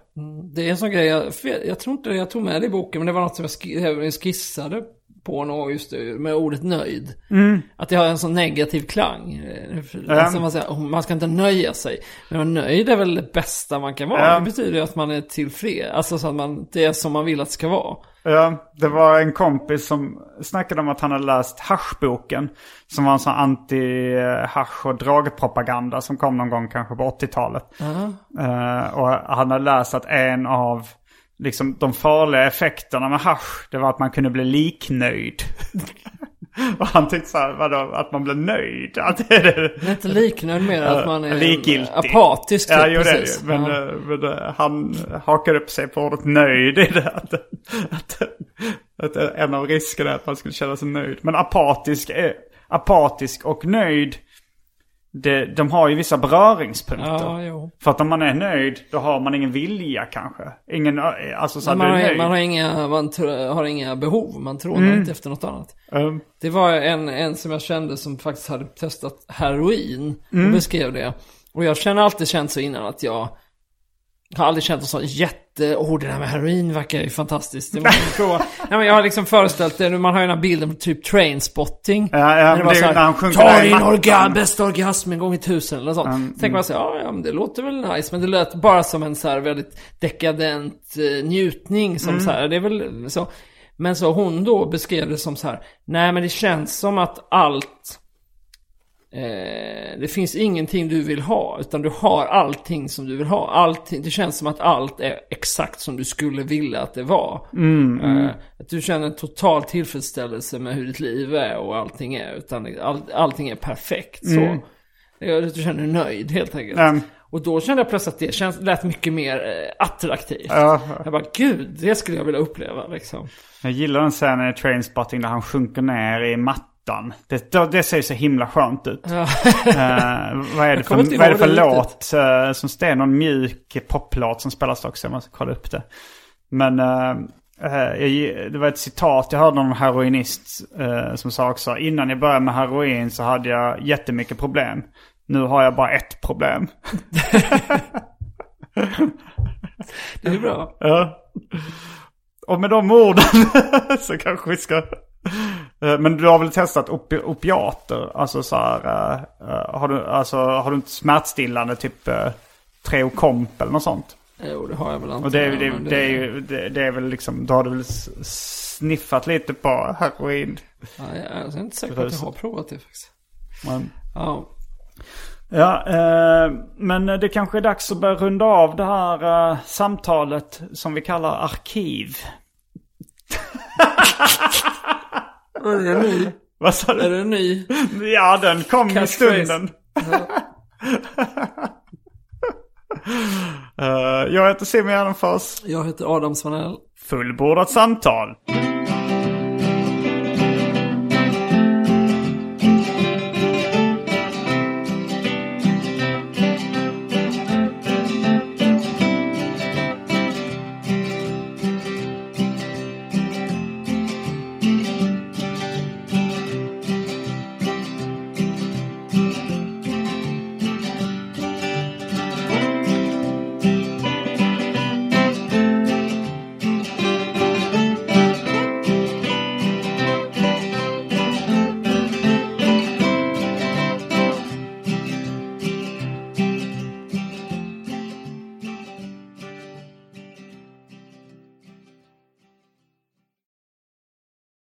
Det är en sån grej, jag, jag, jag tror inte jag tog med det i boken, men det var något som jag, sk- jag skissade på något just det, med ordet nöjd. Att det har en sån negativ klang. Alltså man, säger, oh, man ska inte nöja sig. Men nöjd är väl det bästa man kan vara.
Ja.
Det betyder ju att man är tillfreds. Alltså så att man, det är som man vill att det ska vara.
Ja, det var en kompis som snackade om att han hade läst Haschboken. Som var en sån anti-hasch och drogpropaganda som kom någon gång kanske på 80-talet. Eh, och han hade läst att en av liksom, de farliga effekterna med hasch, det var att man kunde bli liknöjd. och han tyckte så här, vadå, att man blev nöjd? Att det är det.
Inte liknöjd mer att man är
Likgiltig.
apatisk.
Ja,
typ,
jo det är ju. Men,
Ja.
eh, men eh, han hakar upp sig på ordet nöjd i det. Att, att, att, en av riskerna är att man skulle känna sig nöjd. Men apatisk, är, apatisk och nöjd, det, de har ju vissa beröringspunkter.
Ja, jo.
För att om man är nöjd, då har man ingen vilja kanske. Ingen, alltså så
Man, har,
nöjd.
man, har inga, man har inga behov, man trånar
Mm.
inte efter något annat.
Um,
Det var en, en som jag kände som faktiskt hade testat heroin
Mm.
och beskrev det. Och jag känner alltid känt så innan att jag har aldrig känt så jätte, åh det där med heroin verkar ju fantastiskt. Det måste prova. Nej men jag har liksom föreställt det, man har ju den här bilden på typ trainspotting.
Ja, ja, men
var
det
så
sjunker
Ta din
mattan."
orgasm, bästa orgasm en gång i tusen eller sånt.
Mm,
Tänker man så här, ja, ja men det låter väl nice. Men det lät bara som en så här väldigt dekadent eh, njutning som
Mm.
så här, det är väl så. Men så hon då beskrev det som så här, nej men det känns som att allt Eh, det finns ingenting du vill ha, utan du har allting som du vill ha. Allting, det känns som att allt är exakt som du skulle vilja att det var. Eh, att du känner en total tillfredsställelse med hur ditt liv är och allting är. Utan all, allting är perfekt så. Gör att Du känner dig nöjd helt enkelt.
Mm.
Och då kände jag plötsligt att det känns, lät mycket mer eh, attraktivt.
Ja.
Jag bara, gud, det skulle jag vilja uppleva liksom.
Jag gillar den scenen i Trainspotting där han sjunker ner i mattan. Det, det, det ser så himla skönt ut.
Ja.
Eh, vad är det för, vad är det för
det
låt? Uh, som det är någon mjuk poplåt som spelas också. Jag måste kolla upp det. Men jag, det var ett citat jag hörde en heroinist som sa också. Innan jag började med heroin så hade jag jättemycket problem. Nu har jag bara ett problem.
Det är bra.
Ja. Och med de orden så kanske vi ska Men du har väl testat opi opiater? Alltså så här, eh, eh, har, du, alltså, har du inte smärtstillande typ uh, Treokomp eller något sånt?
Jo, det har jag väl
Och det, är- det,
men
det, är ju, det, det är väl liksom, då har du väl sniffat lite på heroin.
Ja, jag är inte säker på att jag har provat det faktiskt.
Men,
Ja.
ja, eh, men det kanske är dags att börja runda av det här eh, samtalet som vi kallar arkiv.
Är det ny?
Vad sa
Är
du?
det ny?
Ja, den kom i
Catchphrase.
stunden. Eh, jag heter Simon Gärdenfors.
Jag heter Adam Svanell.
Fullbordat samtal.